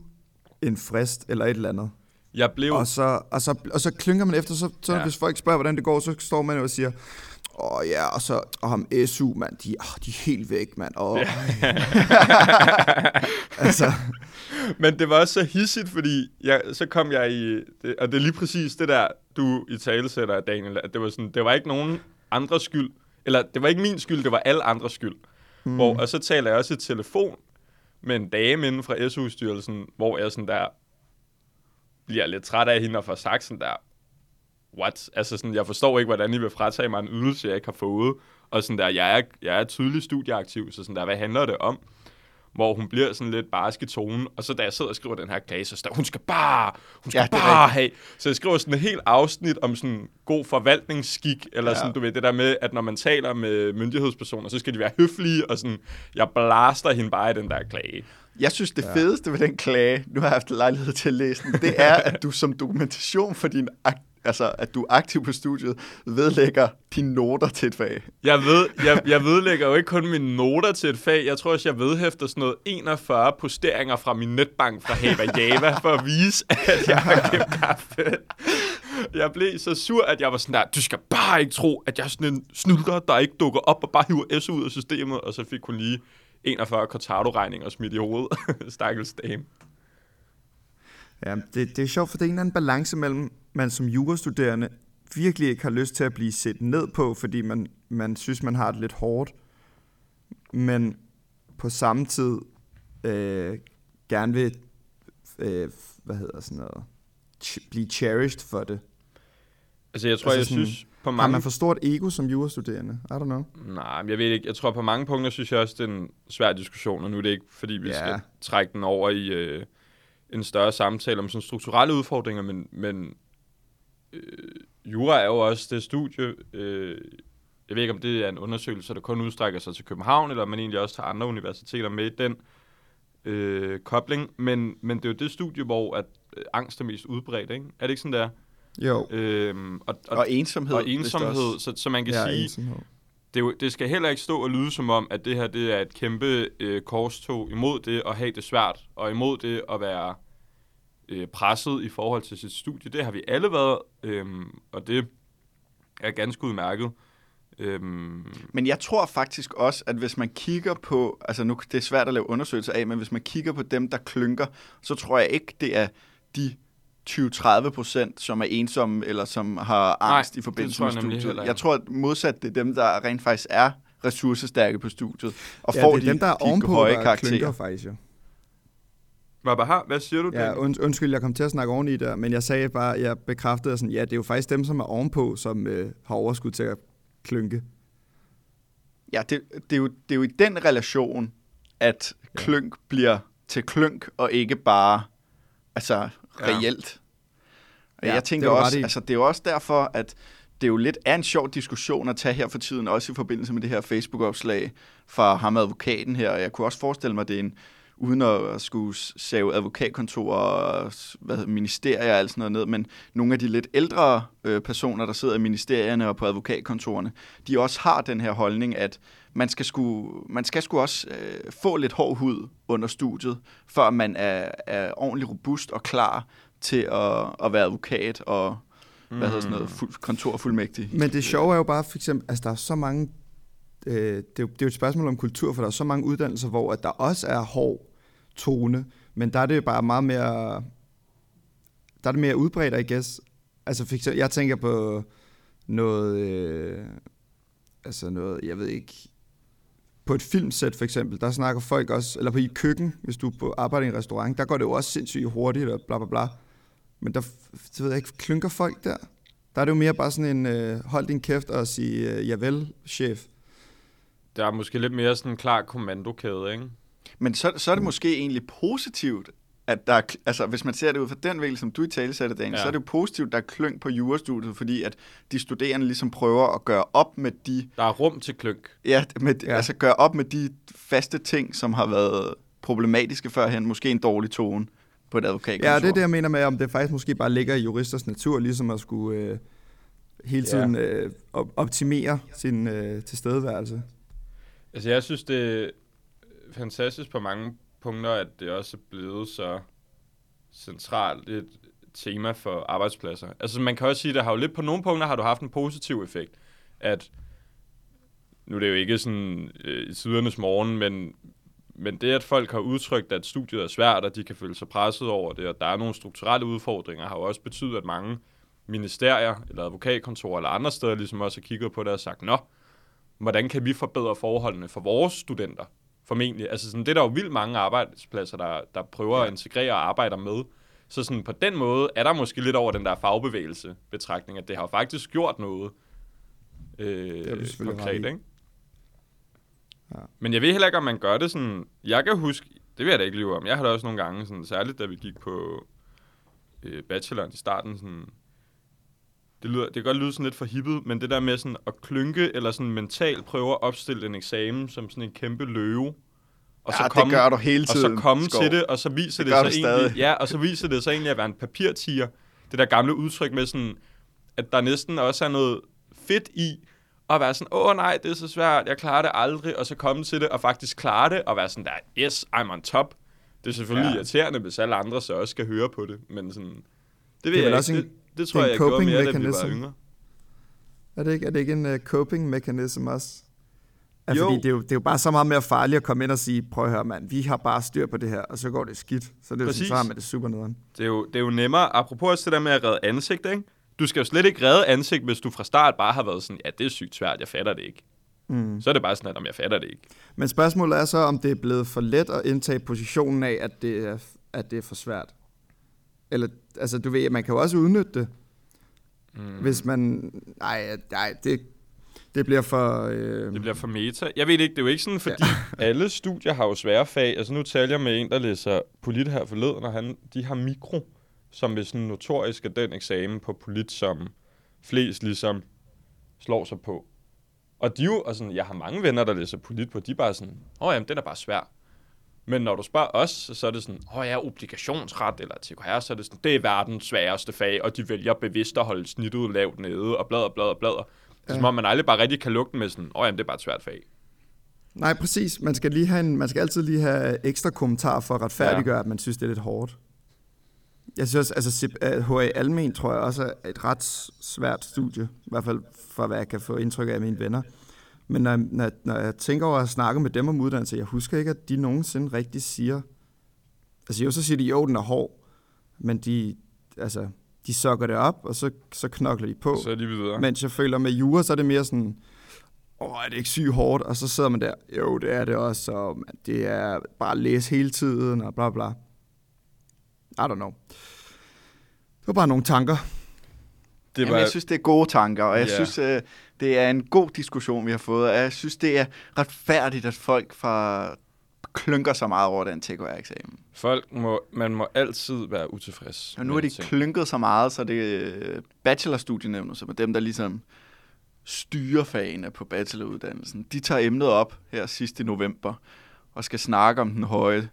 en frist eller et eller andet. Jeg blev... Og så, og, så, og så klynker man efter, så, så ja. Hvis folk spørger, hvordan det går, så står man jo og siger, åh oh, ja, og så og ham SU, mand, de, oh, de er helt væk, mand. Oh. Ja. <laughs> altså, Men det var også så hissigt, fordi jeg, så kom jeg i... Det, og det er lige præcis det der, du i tale sætter, Daniel. At det var, sådan, det var ikke nogen andres skyld. Eller det var ikke min skyld, det var alle andres skyld. Mm. Hvor, og så taler jeg også i telefon med en dame inden fra SU-styrelsen, hvor jeg sådan der bliver lidt træt af hende og får sagt sådan der, what? Altså sådan, jeg forstår ikke, hvordan I vil fratage mig en ydelse, jeg ikke har fået. Og sådan der, jeg er, jeg er tydelig studieaktiv, så sådan der, hvad handler det om? Hvor hun bliver sådan lidt barsk i tonen, og så da jeg sidder og skriver den her klage, så står hun skal bare, hun skal Ja, bare have. Så jeg skriver sådan et helt afsnit om sådan god forvaltningsskik, eller Ja. sådan, du ved, det der med, at når man taler med myndighedspersoner, så skal de være høflige, og sådan, jeg blaster hende bare i den der klage. Jeg synes, det fedeste ved den klage, nu har jeg haft lejlighed til at læse den, det <laughs> er, at du som dokumentation for din ak- altså, at du er aktiv på studiet, vedlægger dine noter til et fag. Jeg, ved, jeg, jeg vedlægger jo ikke kun mine noter til et fag, jeg tror også, jeg vedhæfter sådan noget 41 posteringer fra min netbank fra Hava Java, for at vise, at jeg har gemt kaffe. Jeg blev så sur, at jeg var sådan der, du skal bare ikke tro, at jeg er sådan en snylder, der ikke dukker op og bare hiver S ud af systemet, og så fik hun lige 41 Cortado-regninger smidt i hovedet. <laughs> Stakkels dame ja, det, det er sjovt, for det er en eller anden balance mellem, man som jurastuderende virkelig ikke har lyst til at blive set ned på, fordi man, man synes, man har det lidt hårdt, men på samme tid øh, gerne vil øh, hvad hedder sådan noget, ch- blive cherished for det. Altså, jeg tror, Altså jeg sådan, synes på Har mange... man for stort ego som jurastuderende? I don't know. Nej, jeg ved ikke. Jeg tror på mange punkter, synes jeg også, det er en svær diskussion, og nu er det ikke, fordi vi ja. skal trække den over i øh, en større samtale om sådan strukturelle udfordringer, men, men øh, jura er jo også det studie, øh, jeg ved ikke, om det er en undersøgelse, der kun udstrækker sig til København, eller man egentlig også tager andre universiteter med i den øh, kobling, men, men det er jo det studie, hvor at, øh, angst er mest udbredt, ikke? Er det ikke sådan der? Jo. Øhm, og, og, Og ensomhed. og ensomhed, så, så man kan ja, sige, ensomhed det, det skal heller ikke stå og lyde som om, at det her det er et kæmpe øh, korstog imod det at have det svært, og imod det at være øh, presset i forhold til sit studie. Det har vi alle været, øh, og det er ganske udmærket. Øhm, Men jeg tror faktisk også, at hvis man kigger på, altså nu det er svært at lave undersøgelser af, men hvis man kigger på dem, der klynker, så tror jeg ikke, det er de 20-30 procent, som er ensomme, eller som har angst i det forbindelse med studiet. heller. Jeg tror at modsat, det er dem, der rent faktisk er ressourcestærke på studiet, og Ja, får det er de, dem, der er de ovenpå, høje der karakterer. klynker faktisk jo. Babaha, hvad siger du? Ja, und, undskyld, jeg kom til at snakke oveni der, men jeg sagde bare, jeg bekræftede sådan, ja, det er jo faktisk dem, som er ovenpå, som øh, har overskud til at klynke. Ja, det, det, er jo, det er jo i den relation, at klynk bliver til klynk, og ikke bare altså Ja. reelt. Ja, jeg tænker det også, ret i. altså det er jo også derfor, at det er jo lidt er en sjov diskussion at tage her for tiden, også i forbindelse med det her Facebook-opslag fra ham advokaten her. Og jeg kunne også forestille mig, at det er en, uden at skulle save advokatkontorer og hvad hedder, ministerier og alt sådan noget ned, men nogle af de lidt ældre øh, personer, der sidder i ministerierne og på advokatkontorerne, de også har den her holdning, at man skal sgu, man skal sgu også øh, få lidt hård hud under studiet, før man er, er ordentligt robust og klar til at, at være advokat og hvad hedder sådan noget, fuld, kontorfuldmægtig. Men det sjove er jo bare, for eksempel, altså der er så mange, øh, det, er jo, det er jo et spørgsmål om kultur, for der er så mange uddannelser, hvor at der også er hård tone, men der er det bare meget mere, der er det mere udbredt, I guess. Altså for eksempel, jeg tænker på noget, øh, altså noget, jeg ved ikke, på et filmsæt for eksempel, der snakker folk også, eller på i køkken, hvis du på arbejde i en restaurant, der går det jo også sindssygt hurtigt og bla bla bla. Men der, det ved jeg ikke, klynker folk der? Der er det jo mere bare sådan en, øh, hold din kæft og sige, øh, javel, chef. Der er måske lidt mere sådan en klar kommandokæde, ikke? Men så, så er det måske egentlig positivt, at der er, altså hvis man ser det ud fra den vinkel, som du i tale satte, Daniel, Ja. så er det jo positivt, der er kløng på jurastudiet, fordi at de studerende ligesom prøver at gøre op med de, Der er rum til klønk. ja, med, Ja. ja. altså gøre op med de faste ting, som har været problematiske førhen, måske en dårlig tone på et advokatkontor. Ja, det er det, jeg mener med, om det faktisk måske bare ligger i juristers natur, ligesom at skulle øh, hele Ja. tiden øh, op- optimere sin øh, tilstedeværelse. Altså, jeg synes, det er fantastisk på mange punkter, at det også er blevet så centralt et tema for arbejdspladser. Altså, man kan også sige, at der har jo lidt på nogle punkter har du haft en positiv effekt, at nu er det jo ikke sådan øh, i sidernes morgen, men, men det, at folk har udtrykt, at studiet er svært, og de kan føle sig presset over det, og der er nogle strukturelle udfordringer, har jo også betydet, at mange ministerier, eller advokatkontorer, eller andre steder, ligesom også har kigget på det og sagt, nå, hvordan kan vi forbedre forholdene for vores studenter? Formentlig. Altså sådan, det er der jo vildt mange arbejdspladser, der, der prøver ja. at integrere og arbejder med. Så sådan, på den måde er der måske lidt over den der fagbevægelse betragtning, at det har faktisk gjort noget øh, du selvfølgelig konkret, ikke? Ja. Men jeg ved heller ikke, om man gør det sådan... Jeg kan huske, det vil jeg da ikke lyve om, jeg har da også nogle gange, sådan, særligt da vi gik på øh, bacheloren i starten, sådan, det, lyder, det kan godt lyde sådan lidt for hippet, men det der med sådan at klynke eller sådan mentalt prøve at opstille en eksamen som sådan en kæmpe løve, og ja, det gør du hele og tiden. så komme Skov. til det, og så viser Det det, det sig egentlig, ja, og så viser det sig egentlig at være en papirtiger. Det der gamle udtryk med sådan, at der næsten også er noget fedt i, at være sådan, åh nej, det er så svært, jeg klarer det aldrig, og så komme til det og faktisk klare det, og være sådan der, yes, I'm on top. Det er selvfølgelig Ja. irriterende, hvis alle andre så også skal høre på det, men sådan, det ved Det er jeg også ikke. en- det, det tror jeg, jeg gjorde mere, da vi var mechanism. yngre. Er det ikke, er det ikke en uh, coping mechanism også? Ja, Jo. fordi det er, jo, det er jo bare så meget mere farligt at komme ind og sige, prøv at høre mand, vi har bare styr på det her, og så går det skidt. Så det er jo sådan, Præcis. så man det super nederen. Det er, jo, det er jo nemmere, apropos det der med at redde ansigt, ikke? Du skal jo slet ikke redde ansigt, hvis du fra start bare har været sådan, ja, det er sygt svært, jeg fatter det ikke. Mm. Så er det bare sådan, at om jeg fatter det ikke. Men spørgsmålet er så, om det er blevet for let at indtage positionen af, at det er, at det er for svært. Eller, altså du ved, man kan jo også udnytte det, Mm. hvis man... Nej, nej det, det bliver for... Øh, Det bliver for meta. Jeg ved ikke, det er jo ikke sådan, fordi ja. <laughs> alle studier har jo svære fag. Altså nu taler jeg med en, der læser polit her forleden, og han, de har mikro, som er sådan notorisk er den eksamen på polit, som flest ligesom slår sig på. Og de jo, og sådan, jeg har mange venner, der læser polit på, de er bare sådan, åh oh, jamen, den er bare svær. Men når du spørger os, så er det sådan, åh oh, ja, obligationsret eller TKR, så er det sådan, det er verdens sværeste fag, og de vælger bevidst at holde snittet lavt nede, og bladre, bladre, bladre. Det er Ja. som om, man aldrig bare rigtig kan lugte med sådan, åh oh, jamen, det er bare et svært fag. nej, præcis. Man skal, lige have en, man skal altid lige have ekstra kommentar for at retfærdiggøre, ja. at man synes, det er lidt hårdt. Jeg synes også, altså CP- øh, HA Almen tror jeg også er et ret svært studie, i hvert fald for hvad jeg kan få indtryk af mine venner. Men når, når, når jeg tænker over at snakke med dem om uddannelse, jeg husker ikke, at de nogensinde rigtig siger, altså jo, så siger de, jo, den er hård, men de, altså, de sokker det op, og så, så knokler de på. Så er de videre. Mens jeg føler med jura, så er det mere sådan, åh, er det ikke sygt hårdt? Og så sidder man der, jo, det er det også, og man, det er bare at læse hele tiden, og bla bla. I don't know. Det var bare nogle tanker. det Jamen, jeg synes, det er gode tanker, og jeg Ja. synes, øh, det er en god diskussion, vi har fået, og jeg synes, det er retfærdigt, at folk fra klynker så meget over den TKR-eksamen. folk må, man må altid være utilfreds. Og nu har de ting. klynket så meget, så det er bachelorstudienævnet, som er dem, der ligesom styrer fagene på bacheloruddannelsen. De tager emnet op her sidst i november, og skal snakke om den høje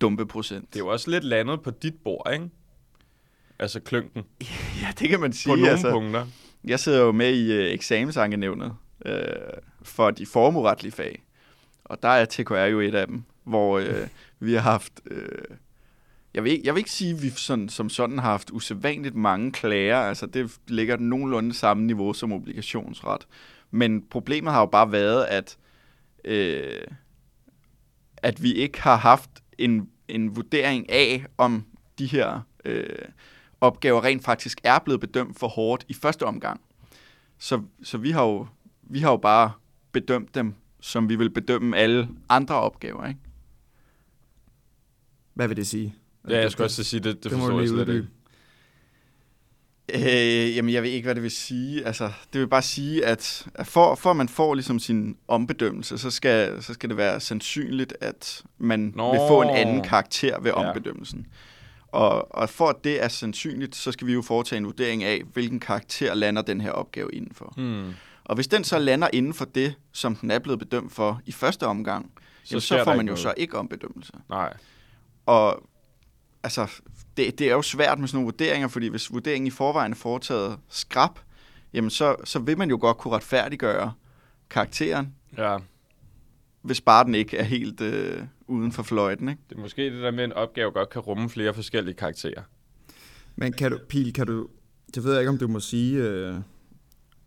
dumpeprocent. Det er jo også lidt landet på dit bord, ikke? Altså klynken. <laughs> Ja, det kan man På sige. nogle altså. punkter. Jeg sidder jo med i øh, eksamensankenævnet øh, for de formueretlige fag, og der er TKR jo et af dem, hvor øh, <laughs> vi har haft... Øh, jeg, vil ikke, jeg vil ikke sige, at vi sådan, som sådan har haft usædvanligt mange klager. Altså, det ligger nogenlunde samme niveau som obligationsret. Men problemet har jo bare været, at, øh, at vi ikke har haft en, en vurdering af, om de her øh, opgaver rent faktisk er blevet bedømt for hårdt i første omgang. Så, så vi, har jo, vi har jo bare bedømt dem, som vi vil bedømme alle andre opgaver. Ikke? Hvad vil det sige? Ja, jeg skulle også sige, det, det, det forstår jeg slet ikke. Øh, jamen, jeg ved ikke, hvad det vil sige. Altså, det vil bare sige, at for, for at man får ligesom sin ombedømmelse, så skal, så skal det være sandsynligt, at man Nå. vil få en anden karakter ved Ja. ombedømmelsen. Og, og for at det er sandsynligt, så skal vi jo foretage en vurdering af, hvilken karakter lander den her opgave indenfor. Hmm. Og hvis den så lander inden for det, som den er blevet bedømt for i første omgang, så, jamen, så får man jo noget. så ikke ombedømmelse. Nej. Og altså, det, det er jo svært med sådan nogle vurderinger, fordi hvis vurderingen i forvejen er foretaget skrab, jamen så, så vil man jo godt kunne retfærdiggøre karakteren, Ja, hvis bare den ikke er helt øh, uden for fløjten. Ikke? det er måske det der med, at en opgave godt kan rumme flere forskellige karakterer. Men kan du, Pil, kan du, det ved jeg ikke, om du må sige, øh,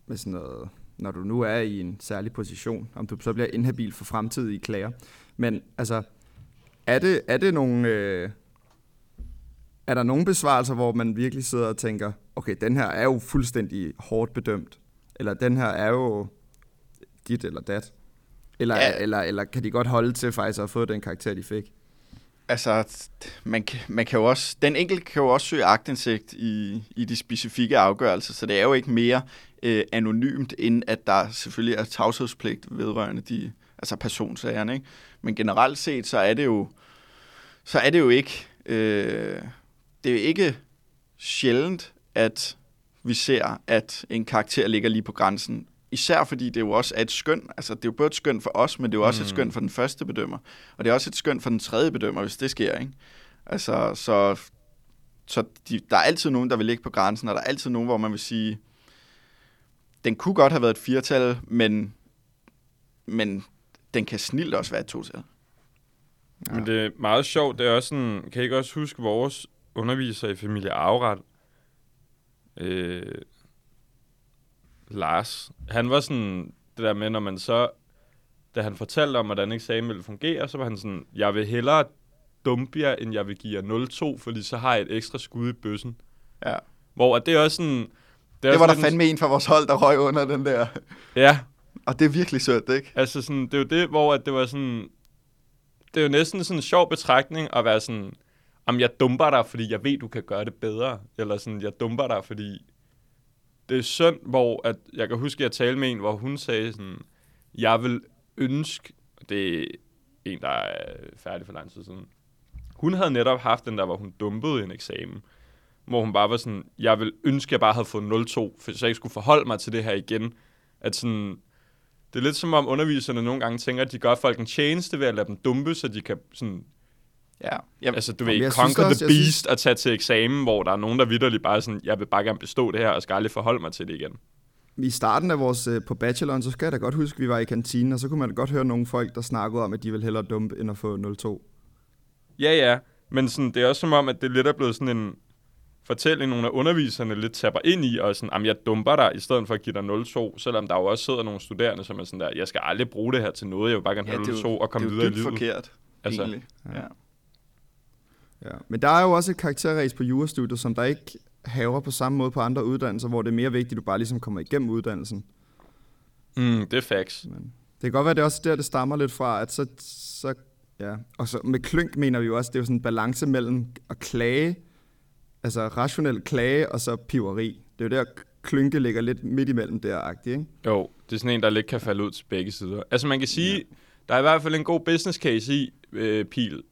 med sådan noget, når du nu er i en særlig position, om du så bliver inhabil for fremtidige klager. Men altså, er det, er det nogle, øh, er der nogle besvarelser, hvor man virkelig sidder og tænker, okay, den her er jo fuldstændig hårdt bedømt, eller den her er jo dit eller dat, eller, Ja. eller, eller kan de godt holde til faktisk at fået den karakter, de fik? Altså, man, man kan jo også, den enkelte kan jo også søge agtindsigt i, i de specifikke afgørelser, så det er jo ikke mere øh, anonymt, end at der selvfølgelig er tavshedspligt vedrørende de altså personsagerne. Ikke? Men generelt set, så er det jo, så er det jo ikke, øh, det er ikke sjældent, at vi ser, at en karakter ligger lige på grænsen. Især fordi det jo også er et skøn. Altså, det er jo både et skøn for os, men det er jo også mm. et skøn for den første bedømmer. Og det er også et skøn for den tredje bedømmer, hvis det sker, ikke? Altså, så, så de, der er altid nogen, der vil ligge på grænsen, og der er altid nogen, hvor man vil sige, den kunne godt have været et firtal, men, men den kan snilt også være et total. Ja. Men det er meget sjovt, det er også sådan, kan I ikke også huske vores underviser i familie Afret, øh, Lars, han var sådan, det der med, når man så, da han fortalte om, hvordan eksamen ville fungere, så var han sådan, jeg vil hellere dumpe jer, end jeg vil give jer 0-2, fordi så har jeg et ekstra skud i bøssen. Ja. Hvor at det er også sådan... Det, er Det var der fandme en fra vores hold, der røg under den der. Ja, Og det er virkelig sødt, ikke? Altså sådan, det er jo det, hvor at det var sådan... Det er jo næsten sådan en sjov betragtning at være sådan jamen, jeg dumper dig, fordi jeg ved, du kan gøre det bedre. Eller sådan, jeg dumper dig, fordi... Det er synd, hvor at, jeg kan huske, at jeg talte med en, hvor hun sagde sådan... Jeg vil ønske... Det er en, der er færdig for lang tid siden. Hun havde netop haft den der, hvor hun dumpede en eksamen. Hvor hun bare var sådan, jeg vil ønske, at jeg bare havde fået 0-2, for så jeg ikke skulle forholde mig til det her igen. At sådan, det er lidt som om underviserne nogle gange tænker, at de gør folk en tjeneste ved at lade dem dumpe, så de kan sådan, Ja. Jamen, altså du Jamen, ved, jeg synes conquer også- the beast og tage til eksamen, hvor der er nogen, der vidderligt bare sådan, jeg vil bare gerne bestå det her, og skal aldrig forholde mig til det igen. I starten af vores, øh, på bacheloren, så skal jeg da godt huske, at vi var i kantinen, og så kunne man da godt høre nogle folk, der snakkede om, at de ville hellere dumpe, end at få 0-2. Ja, ja, men sådan, det er også som om, at det lidt er blevet sådan en fortælling, nogle af underviserne lidt tapper ind i, og sådan, jamen jeg dumper dig, i stedet for at give dig 0-2, selvom der jo også sidder nogle studerende, som er sådan der, jeg skal aldrig bruge det her til noget, jeg vil bare gerne Ja, have er 0-2 jo- og komme det er videre jo i dybt livet. forkert, Altså, egentlig. Ja. Ja. Men der er jo også et karakterræs på jurastudiet, som der ikke haver på samme måde på andre uddannelser, hvor det er mere vigtigt, at du bare ligesom kommer igennem uddannelsen. Mm, det er facts. Men det kan godt være, det er også der, det stammer lidt fra, at så, så ja. Og så med klynk mener vi jo også, det er jo sådan en balance mellem at klage, altså rationel klage, og så piveri. Det er jo der, klynke ligger lidt midt imellem der, ikke? Jo, det er sådan en, der lidt kan falde ud til begge sider. Altså man kan sige, ja. der er i hvert fald en god business case i, øh, Pil,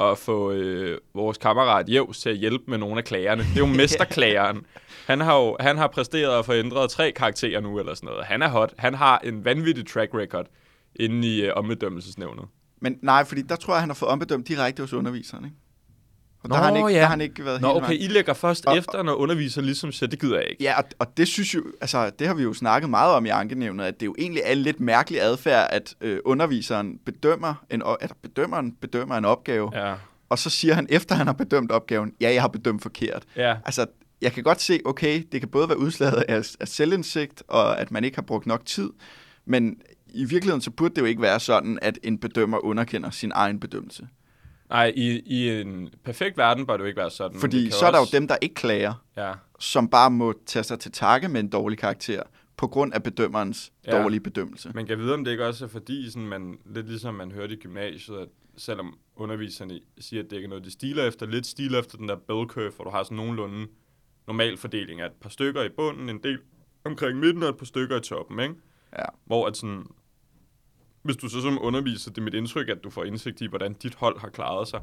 at få øh, vores kammerat Jævs til at hjælpe med nogle af klagerne. Det er jo <laughs> mesterklageren. Han har jo han har præsteret at få ændret tre karakterer nu, eller sådan noget. Han er hot. Han har en vanvittig track record inde i øh, ombedømmelsesnævnet. Men nej, fordi der tror jeg, han har fået ombedømt direkte hos underviseren, ikke? Og der, Nå, har han ikke, ja. der har han ikke været Nå, helt okay, vejen. I lægger først Og- efter, når underviser ligesom siger, det gider jeg ikke. Ja, og, og det synes jo, altså det har vi jo snakket meget om i ankenævnet, at det jo egentlig er en lidt mærkelig adfærd, at øh, underviseren bedømmer en, at bedømmeren bedømmer en opgave, ja. Ja, og så siger han, efter han har bedømt opgaven, ja, jeg har bedømt forkert. ja. Altså, jeg kan godt se, okay, det kan både være udslaget af, af selvindsigt, og at man ikke har brugt nok tid, men i virkeligheden så burde det jo ikke være sådan, at en bedømmer underkender sin egen bedømmelse. Nej, i, i en perfekt verden bør det jo ikke være sådan. Fordi så er der jo også- dem, der ikke klager, Ja, som bare må tage sig til takke med en dårlig karakter, på grund af bedømmerens ja. dårlige bedømmelse. Man kan vide, om det ikke også er fordi, sådan man, lidt ligesom man hørte i gymnasiet, at selvom underviserne siger, at det ikke er noget, de stiler efter, lidt stiler efter den der bell curve, hvor du har sådan nogenlunde normal fordeling af et par stykker i bunden, en del omkring midten og et par stykker i toppen, ikke? Ja. Hvor at sådan, hvis du så som underviser, det er mit indtryk, at du får indsigt i, hvordan dit hold har klaret sig,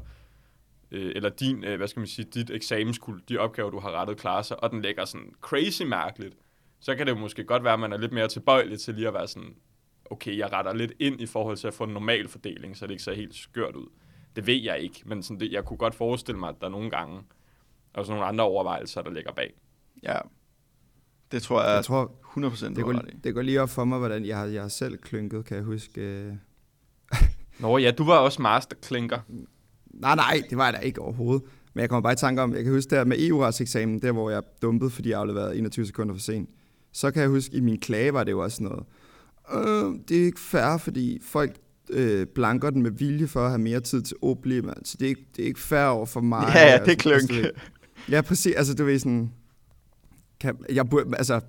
øh, eller din, øh, hvad skal man sige, dit eksamenskuld, de opgaver, du har rettet, klarer sig, og den lægger sådan crazy mærkeligt, så kan det jo måske godt være, at man er lidt mere tilbøjelig til lige at være sådan, okay, jeg retter lidt ind i forhold til at få en normal fordeling, så det ikke ser helt skørt ud. Det ved jeg ikke, men sådan det, jeg kunne godt forestille mig, at der nogle gange er sådan nogle andre overvejelser, der ligger bag. Ja. Det tror jeg, Jeg tror, 100% det går, har ret i. det går lige op for mig, hvordan jeg har, jeg har selv klynket, kan jeg huske. øh. <laughs> Nå ja, du var også masterklinker. Nej, nej, det var jeg da ikke overhovedet. Men jeg kommer bare i tanke om, jeg kan huske der med EU-retseksamen, der hvor jeg dumpede, fordi jeg afleverede 21 sekunder for sent. Så kan jeg huske, i min klage var det jo også noget. Øh, det er ikke fair, fordi folk øh, blanker den med vilje for at have mere tid til man. Så det er, ikke, det er ikke fair over for mig. Ja, ja, Altså, det er klønk. altså, ved- Ja, præcis. Altså, du ved sådan... Kan, jeg burde, altså,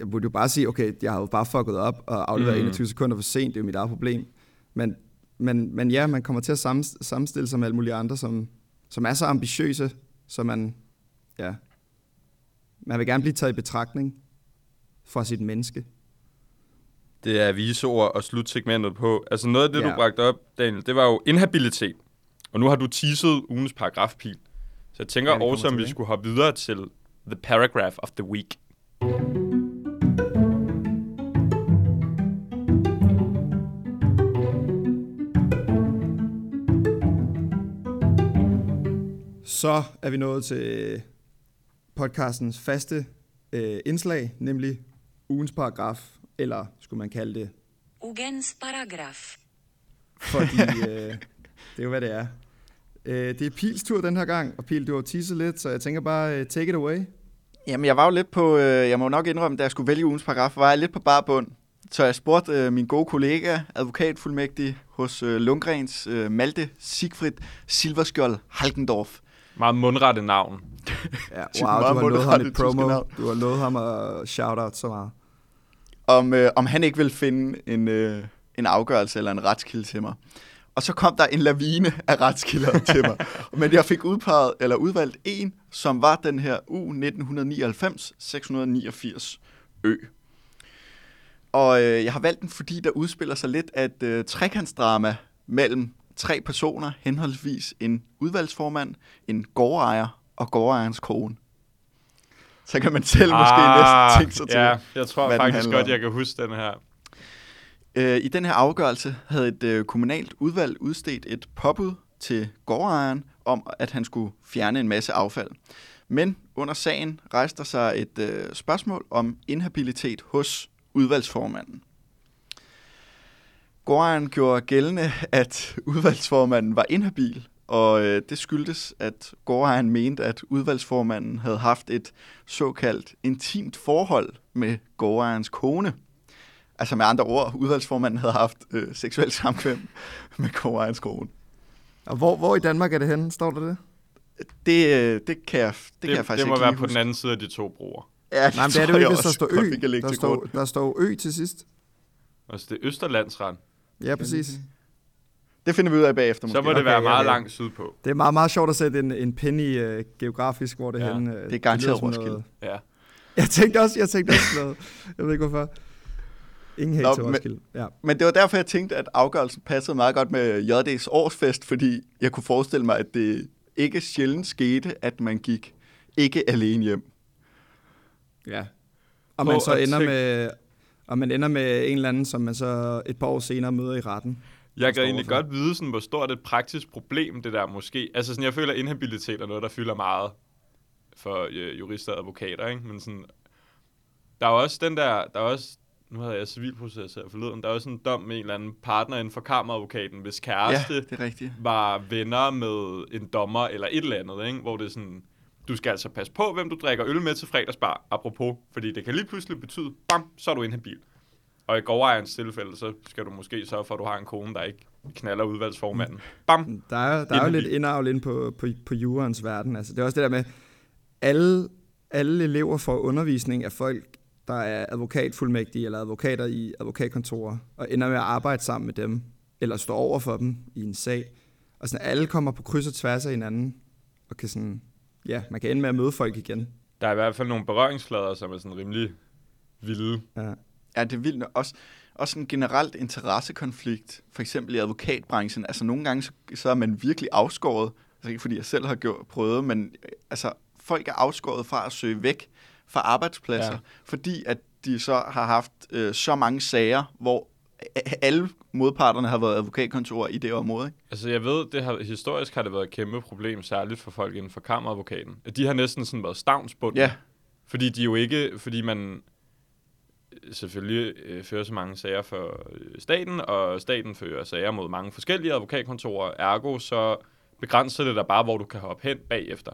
jeg burde jo bare sige, okay, jeg har jo bare fucket op og afleveret Mm. mm. 21 sekunder for sent, det er jo mit eget problem. Men, men, men ja, man kommer til at sammen, sammenstille sig med alle mulige andre, som, som er så ambitiøse, så man, ja, man vil gerne blive taget i betragtning for sit menneske. Det er viseord og slutsegmentet på. Altså noget af det, ja. Du bragte op, Daniel, det var jo inhabilitet. Og nu har du teaset ugens paragrafpil. Så jeg tænker Ja, også, om vi skulle hoppe videre til the paragraph of the week. Så er vi nået til podcastens faste øh, indslag, nemlig ugens paragraf, eller skulle man kalde det, Ugens paragraf. fordi <laughs> øh, det er jo, hvad det er. Øh, det er Pils tur den her gang, og Pil, du har teaset lidt, så jeg tænker bare, øh, take it away. Jamen, jeg var jo lidt på, øh, jeg må nok indrømme, da jeg skulle vælge ugens paragraf, var jeg lidt på bare bund. Så jeg spurgte øh, min gode kollega, advokatfuldmægtig hos øh, Lundgrens, øh, Malte Sigfrid Silverskjold Halkendorf. Meget mundrette navn. <laughs> Ja, wow, du meget har lovet ham et promo. Du har lovet ham at shout-out så meget. om, øh, om han ikke ville finde en, øh, en afgørelse eller en retskilde til mig. Og så kom der en lavine af retskilder til mig. <laughs> Men jeg fik udpeget, eller udvalgt en, som var den her U 1999-689 Ø. Og øh, jeg har valgt den, fordi der udspiller sig lidt af et øh, trekantsdrama mellem tre personer, henholdsvis en udvalgsformand, en gårdejer og gårdejerens kone. Så kan man selv måske næsten tænke sig til. Ah, Ja, jeg tror faktisk godt, jeg kan huske den her. Øh, I den her afgørelse havde et øh, kommunalt udvalg udstedt et påbud til gårdejeren om, at han skulle fjerne en masse affald. Men under sagen rejste der sig et øh, spørgsmål om inhabilitet hos udvalgsformanden. Gårdejeren gjorde gældende, at udvalgsformanden var inhabil, og øh, det skyldtes, at gårdejeren mente, at udvalgsformanden havde haft et såkaldt intimt forhold med gårdejerens kone. Altså med andre ord, udvalgsformanden havde haft øh, seksuelt samkvem med gårdejerens kone. Og hvor, hvor i Danmark er det henne? Står der det? Det, øh, det kan jeg, det, det kan jeg det, faktisk det må ikke være på huske. den anden side af de to broer. Ja, Nej, men det er det jo ikke, hvis der står ø. Der står, der står ø til sidst. Altså det er Østerlandsrand. Ja, præcis. Det finder vi ud af bagefter måske. Så må det Okay, være ja, meget ja. langt sydpå. Det er meget, meget sjovt at sætte en, en penny uh, geografisk, hvor det Ja, er henne. det er garanteret som Roskilde. Ja. Jeg tænkte også, jeg tænkte også noget. Jeg ved ikke hvorfor. Ingen Nå, hate til men- Roskilde. Ja. Men det var derfor, jeg tænkte, at afgørelsen passede meget godt med JD's årsfest, fordi jeg kunne forestille mig, at det ikke sjældent skete, at man gik ikke alene hjem. ja. Og Prøv man så ender tænke- med, og man ender med en eller anden, som man så et par år senere møder i retten. Jeg kan egentlig overfor. godt vide, sådan, hvor stort et praktisk problem det der måske. Altså sådan, jeg føler, at inhabilitet er noget, der fylder meget for øh, jurister og advokater, ikke? Men sådan, der er også den der, der er også, nu havde jeg civilproces her forleden, der er også en dom med en eller anden partner inden for kammeradvokaten, hvis kæreste Ja, det er rigtigt. var venner med en dommer eller et eller andet, ikke? hvor det er sådan, du skal altså passe på, hvem du drikker øl med til fredagsbar, apropos, fordi det kan lige pludselig betyde, bam, så er du inhabil. Og i gårdejerens tilfælde, så skal du måske sørge for, at du har en kone, der ikke knaller udvalgsformanden. Bam! Der er, der er jo lidt indavl ind på, på, på jurens verden. Altså, det er også det der med, alle, alle elever får undervisning af folk, der er advokatfuldmægtige eller advokater i advokatkontorer, og ender med at arbejde sammen med dem, eller stå over for dem i en sag. Og sådan, alle kommer på kryds og tværs af hinanden, og kan sådan, ja, man kan ende med at møde folk igen. Der er i hvert fald nogle berøringsflader, som er sådan rimelig vilde. Ja. Ja, det er vildt. Også, også en generelt interessekonflikt, for eksempel i advokatbranchen. Altså nogle gange, så, så er man virkelig afskåret. Altså ikke fordi jeg selv har gjort, prøvet, men altså, folk er afskåret fra at søge væk fra arbejdspladser, Ja. fordi at de så har haft øh, så mange sager, hvor alle modparterne har været advokatkontorer i det område. Ikke? Altså, jeg ved, det har, historisk har det været et kæmpe problem, særligt for folk inden for kammeradvokaten. At de har næsten sådan været stavnsbundne. Ja, Fordi de jo ikke, fordi man øh, selvfølgelig øh, fører så mange sager for øh, staten, og staten fører sager mod mange forskellige advokatkontorer. Ergo, så begrænser det dig bare, hvor du kan hoppe hen bagefter.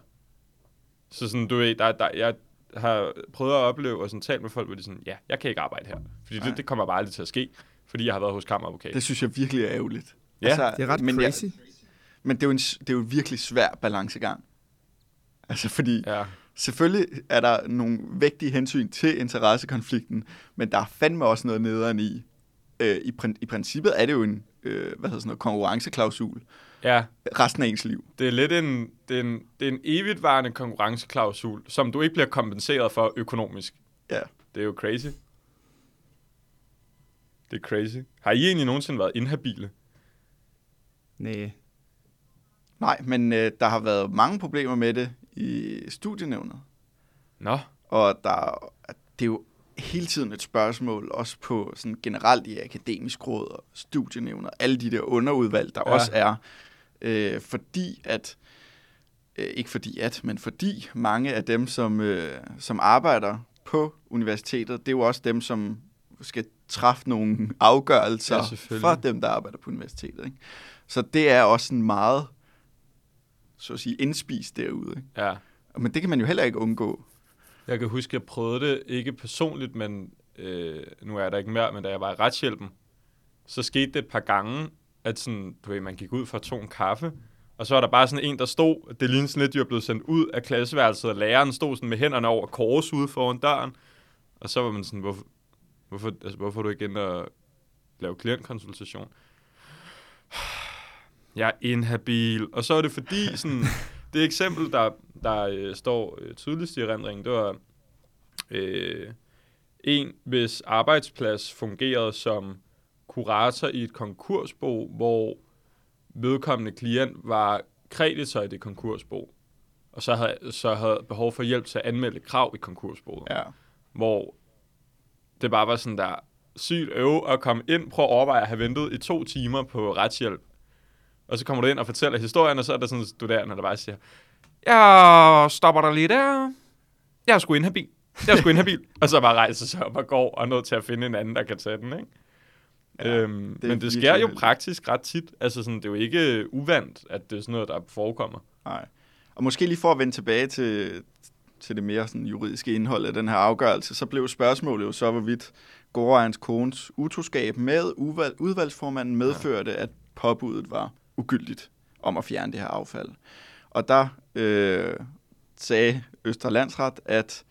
Så sådan, du ved, der, der, jeg har prøvet at opleve og sådan talt med folk, hvor de sådan, ja, jeg kan ikke arbejde her. Fordi Nej. det, det kommer bare aldrig til at ske, fordi jeg har været hos kammeradvokat. det synes jeg virkelig er ærgerligt. Altså, Ja, Det er ret men crazy. Jeg, men det er, jo en, det er jo en virkelig svær balancegang. Altså fordi, Ja. Selvfølgelig er der nogle vægtige hensyn til interessekonflikten, men der er fandme også noget nederen i. Øh, i, prin- I princippet er det jo en øh, hvad hedder sådan noget, konkurrenceklausul ja, resten af ens liv. det er lidt en, det er en, det er en evigtvarende konkurrenceklausul, som du ikke bliver kompenseret for økonomisk. Ja. Det er jo crazy. Det er crazy. Har I egentlig nogensinde været inhabile? Nej. Nej, men øh, der har været mange problemer med det i studienævnet. Nå, Og der, det er jo hele tiden et spørgsmål, også på sådan generelt i akademisk råd og studienævner, alle de der underudvalg, der Ja. også er, øh, fordi at, øh, ikke fordi at, men fordi mange af dem, som, øh, som arbejder på universitetet, det er jo også dem, som skal træffe nogle afgørelser Ja, for dem, der arbejder på universitetet. Ikke? Så det er også sådan meget, så at sige, indspist derude. Ikke? ja. Men det kan man jo heller ikke undgå. Jeg kan huske, jeg prøvede det, ikke personligt, men øh, nu er der ikke mere, men da jeg var i retshjælpen, så skete det et par gange, at sådan, du ved, man gik ud for at tage en kaffe, og så var der bare sådan en, der stod, det lignede sådan lidt, de var blevet sendt ud af klasseværelset, og læreren stod sådan med hænderne over kors ude foran døren, og så var man sådan, hvorfor, hvorfor, altså, hvorfor er du ikke inde og lave klientkonsultation? <sighs> Jeg er inhabil. Og så er det fordi, sådan, <laughs> det eksempel, der, der øh, står øh, tydeligst i erindringen, det var øh, en, hvis arbejdsplads fungerede som kurator i et konkursbo, hvor vedkommende klient var kreditor i det konkursbo, og så havde, så havde behov for hjælp til at anmelde krav i konkursboet Ja. hvor det bare var sådan der sygt øve at komme ind, prøve at overveje at have ventet i to timer på retshjælp. Og så kommer du ind og fortæller historien, og så er der sådan en studerende, der bare siger, jeg stopper dig lige der. Jeg er sgu inhabil. Jeg er sgu inhabil. <laughs> og så bare rejser sig op og går og er nødt til at finde en anden, der kan tage den, ikke? Ja, Ja, øhm, er men det sker jo praktisk ret tit. Altså sådan, det er jo ikke uvandt, at det er sådan noget, der forekommer. Nej. Og måske lige for at vende tilbage til, til det mere sådan juridiske indhold af den her afgørelse, så blev spørgsmålet jo så, hvorvidt gårdejens kones utroskab med udvalg, udvalgsformanden medførte, at påbuddet var ugyldigt om at fjerne det her affald. Og der øh, sagde Østre Landsret, at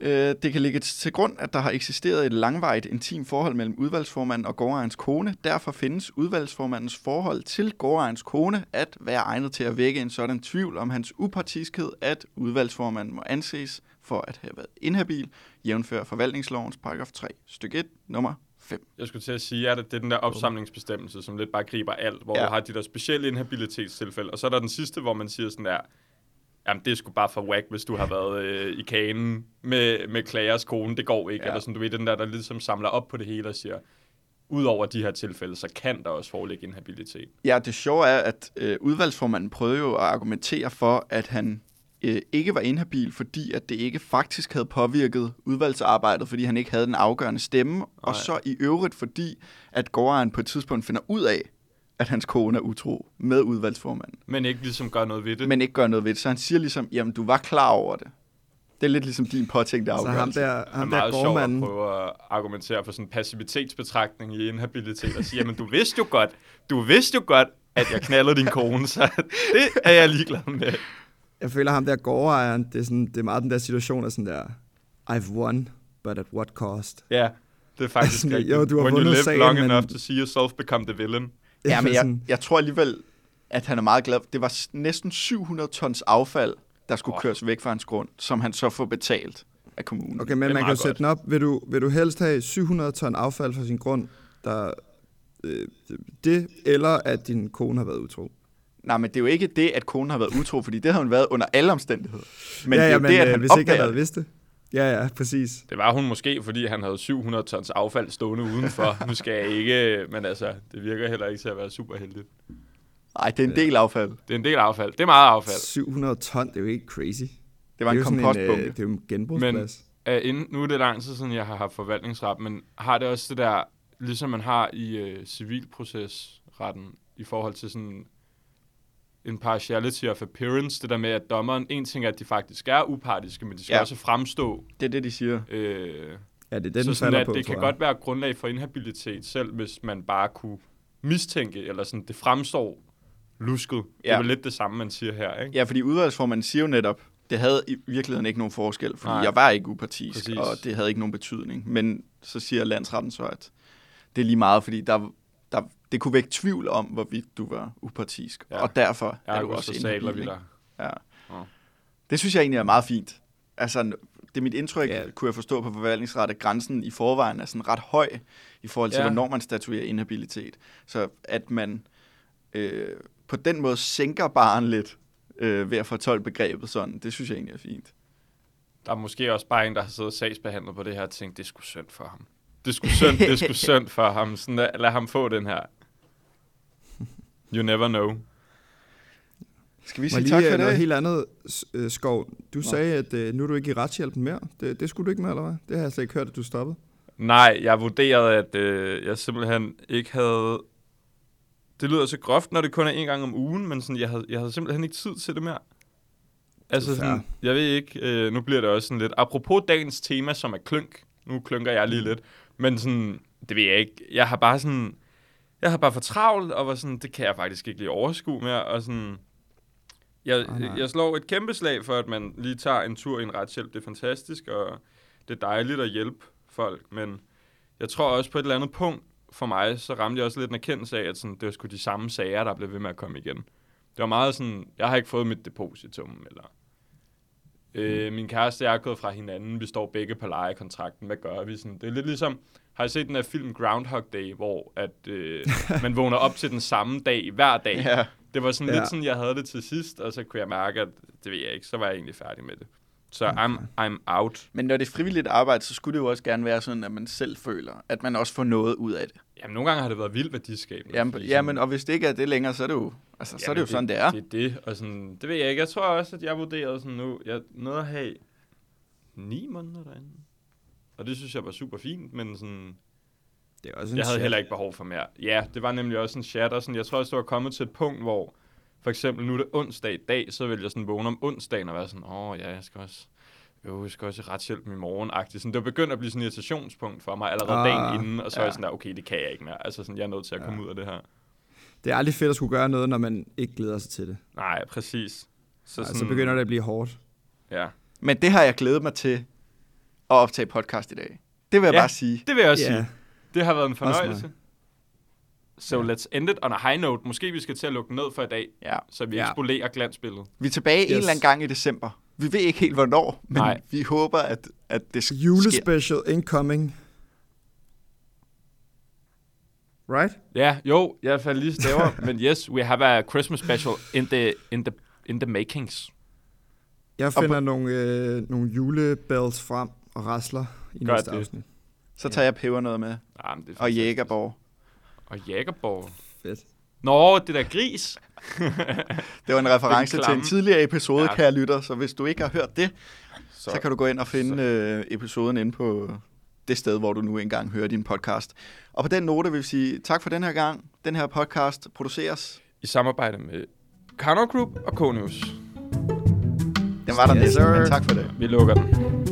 øh, det kan ligge til grund, at der har eksisteret et langvarigt intim forhold mellem udvalgsformanden og gårdejens kone. Derfor findes udvalgsformandens forhold til gårdejens kone at være egnet til at vække en sådan tvivl om hans upartiskhed, at udvalgsformanden må anses for at have været inhabil, jævnfør forvaltningslovens paragraf 3, stykke 1, nummer 5. Jeg skulle til at sige, at det er den der opsamlingsbestemmelse, som lidt bare griber alt, hvor. Ja. du har de der specielle inhabilitetstilfælde. Og så er der den sidste, hvor man siger sådan der, jamen det er sgu bare for whack, hvis du har <laughs> været øh, i kagen med, med klagers kone, det går ikke. Ja. Eller sådan, du ved, den der, der ligesom samler op på det hele og siger, udover de her tilfælde, så kan der også foreligge inhabilitet. Ja, det sjove er, at øh, udvalgsformanden prøvede jo at argumentere for, at han øh, ikke var inhabil, fordi at det ikke faktisk havde påvirket udvalgsarbejdet, fordi han ikke havde den afgørende stemme, og så i øvrigt fordi, at gårdejeren på et tidspunkt finder ud af, at hans kone er utro med udvalgsformanden, Men ikke ligesom gør noget ved det. men ikke gør noget ved det. Så han siger ligesom, jamen du var klar over det. Det er lidt ligesom din påtænkte Så ham afgørelse. der, det er ham der meget sjovt at gårdmanden, prøve at argumentere for sådan en passivitetsbetragtning i inhabilitet og sige, jamen du vidste jo godt, du vidste jo godt, at jeg knaldede din kone, så det er jeg ligeglad med. jeg føler ham der gårdejeren, det er, sådan, det er meget den der situation af sådan der, I've won, but at what cost? Ja, det er faktisk Sådan, rigtigt. jo, du har When you live sagen, long men- enough to see yourself become the villain. Ja, men <laughs> jeg, jeg tror alligevel, at han er meget glad. Det var næsten 700 tons affald, der skulle Åh. køres væk fra hans grund, som han så får betalt af kommunen. Okay, men man kan jo sætte den op. Vil du, vil du helst have 700 ton affald fra sin grund, der øh, det, eller at din kone har været utro? Nej, men det er jo ikke det, at konen har været utro, fordi det har hun været under alle omstændigheder. Men ja, det er ja, men det, at øh, han hvis ikke opdager havde det. vidst det. Ja, ja, præcis. Det var hun måske, fordi han havde 700 tons affald stående udenfor. nu skal jeg ikke, men altså, det virker heller ikke til at være super heldigt. Nej, det er en del affald. Det er en del affald. Det er meget affald. 700 ton, det er jo ikke crazy. Det var det en er kompostbunke. øh, det er jo en genbrugsplads. Uh, inden, nu er det lang tid siden, jeg har haft forvaltningsret, men har det også det der, ligesom man har i uh, civilprocesretten, i forhold til sådan en partiality of appearance, det der med, at dommeren, en ting er, at de faktisk er upartiske, men de skal Ja. også fremstå. Det er det, de siger. Øh, ja, det er den, så sådan, at på, det kan jeg. godt være grundlag for inhabilitet, selv hvis man bare kunne mistænke, eller sådan, det fremstår lusket. Ja. Det er vel lidt det samme, man siger her, ikke? Ja, fordi udvalgsformanden siger jo netop, det havde i virkeligheden ikke nogen forskel, fordi Nej. jeg var ikke upartisk, Præcis. og det havde ikke nogen betydning. Men så siger landsretten så, at det er lige meget, fordi der, der, det kunne vække tvivl om, hvorvidt du var upartisk. Ja. Og derfor Ja, er du også inhabil. vi der. Ja. Det synes jeg egentlig er meget fint. Altså, det er mit indtryk, Ja. kunne jeg forstå på forvaltningsret, at grænsen i forvejen er sådan ret høj i forhold til, Ja. hvornår man statuerer inhabilitet. Så at man øh, på den måde sænker barn lidt øh, ved at fortolke begrebet sådan, det synes jeg egentlig er fint. Der er måske også bare en, der har siddet sagsbehandlet på det her og tænkt, det sgu synd for ham. Det er sgu synd, det sgu <laughs> synd for ham. Sådan, lad, lad ham få den her. You never know. Skal vi sige lige tak for øh, det? helt andet, øh, Skov. Du Nå. sagde, at øh, nu er du ikke i retshjælpen mere. Det, det skulle du ikke med, eller hvad? Det har jeg slet ikke hørt, at du stoppede. Nej, jeg vurderede, at øh, jeg simpelthen ikke havde... Det lyder så groft, når det kun er en gang om ugen, men sådan, jeg, havde, jeg havde simpelthen ikke tid til det mere. Altså, sådan, jeg ved ikke, øh, nu bliver det også sådan lidt... Apropos dagens tema, som er klønk. Nu klynker jeg lige lidt. Men sådan, det ved jeg ikke. Jeg har bare sådan... Jeg har bare for travlt, og var sådan, det kan jeg faktisk ikke lige overskue mere. Og sådan, jeg, nej. jeg slår et kæmpe slag for, at man lige tager en tur i en retshjælp. Det er fantastisk, og det er dejligt at hjælpe folk, men jeg tror også på et eller andet punkt for mig, så ramte jeg også lidt en erkendelse af, at sådan, det var sgu de samme sager, der blev ved med at komme igen. Det var meget sådan, jeg har ikke fået mit depositum, eller øh, min kæreste og jeg er gået fra hinanden, vi står begge på lejekontrakten, hvad gør vi? Sådan, det er lidt ligesom, har I set den der film Groundhog Day, hvor at, øh, man vågner op til den samme dag hver dag? Ja. Det var sådan Ja. lidt sådan, jeg havde det til sidst, og så kunne jeg mærke, at det ved jeg ikke, så var jeg egentlig færdig med det. Så I'm, I'm out. Men når det er frivilligt arbejde, så skulle det jo også gerne være sådan, at man selv føler, at man også får noget ud af det. Jamen, nogle gange har det været vildt værdiskabende. Jamen, fordi jamen sådan- og hvis det ikke er det længere, så er det jo, altså, så er det jo sådan, det er. Det er det, og sådan, det ved jeg ikke. Jeg tror også, at jeg vurderede sådan nu, jeg nåede at have ni måneder derinde. Og det synes jeg var super fint, men sådan, Det er også jeg havde heller ikke behov for mere. Ja, det var nemlig også en chat, og sådan, jeg tror også, det var kommet til et punkt, hvor for eksempel nu er det onsdag i dag, så vil jeg sådan vågne om onsdagen og være sådan, åh ja, jeg skal også, jo, jeg skal også i retshjælp i morgen -agtigt. Sådan, det var begyndt at blive sådan et irritationspunkt for mig allerede Ah, dagen inden, og så ja. er jeg ja. sådan der, okay, det kan jeg ikke mere. Altså sådan, jeg er nødt til at komme ud af det her. Det er aldrig fedt at skulle gøre noget, når man ikke glæder sig til det. Nej, præcis. Så, Så, så begynder det at blive hårdt. Ja. Men det har jeg glædet mig til at optage podcast i dag. Det vil jeg Ja. bare sige. Det vil jeg også Ja. sige. Det har været en fornøjelse. So Ja. let's end it on a high note. Måske vi skal til at lukke ned for i dag, Ja. så vi Ja. ikke spolerer glansbilledet. Vi er tilbage yes. en eller anden gang i december. Vi ved ikke helt, hvornår, men Nej. Vi håber, at, at det sk- sker. Julespecial incoming. Right? Ja, jo, jeg faldt lige staver, <laughs> men yes, we have a Christmas special in the, in the, in the makings. Jeg finder nogle, øh, nogle julebells frem og rasler i Gør næste det. afsnit. Så tager jeg peber noget med. Ah, men det er Og fantastisk. Jægerborg. Og Jægerborg. Fedt. Nå, det der gris. <laughs> Det var en reference til en tidligere episode, Ja. ja. kære lytter. Så hvis du ikke har hørt det, Så, så, kan du gå ind og finde øh, episoden inde på det sted, hvor du nu engang hører din podcast. Og på den note vil vi sige tak for den her gang. Den her podcast produceres. I samarbejde med Karnov Group og Konius. Den var der Yes, næsten, sir. men tak for det. Vi lukker den.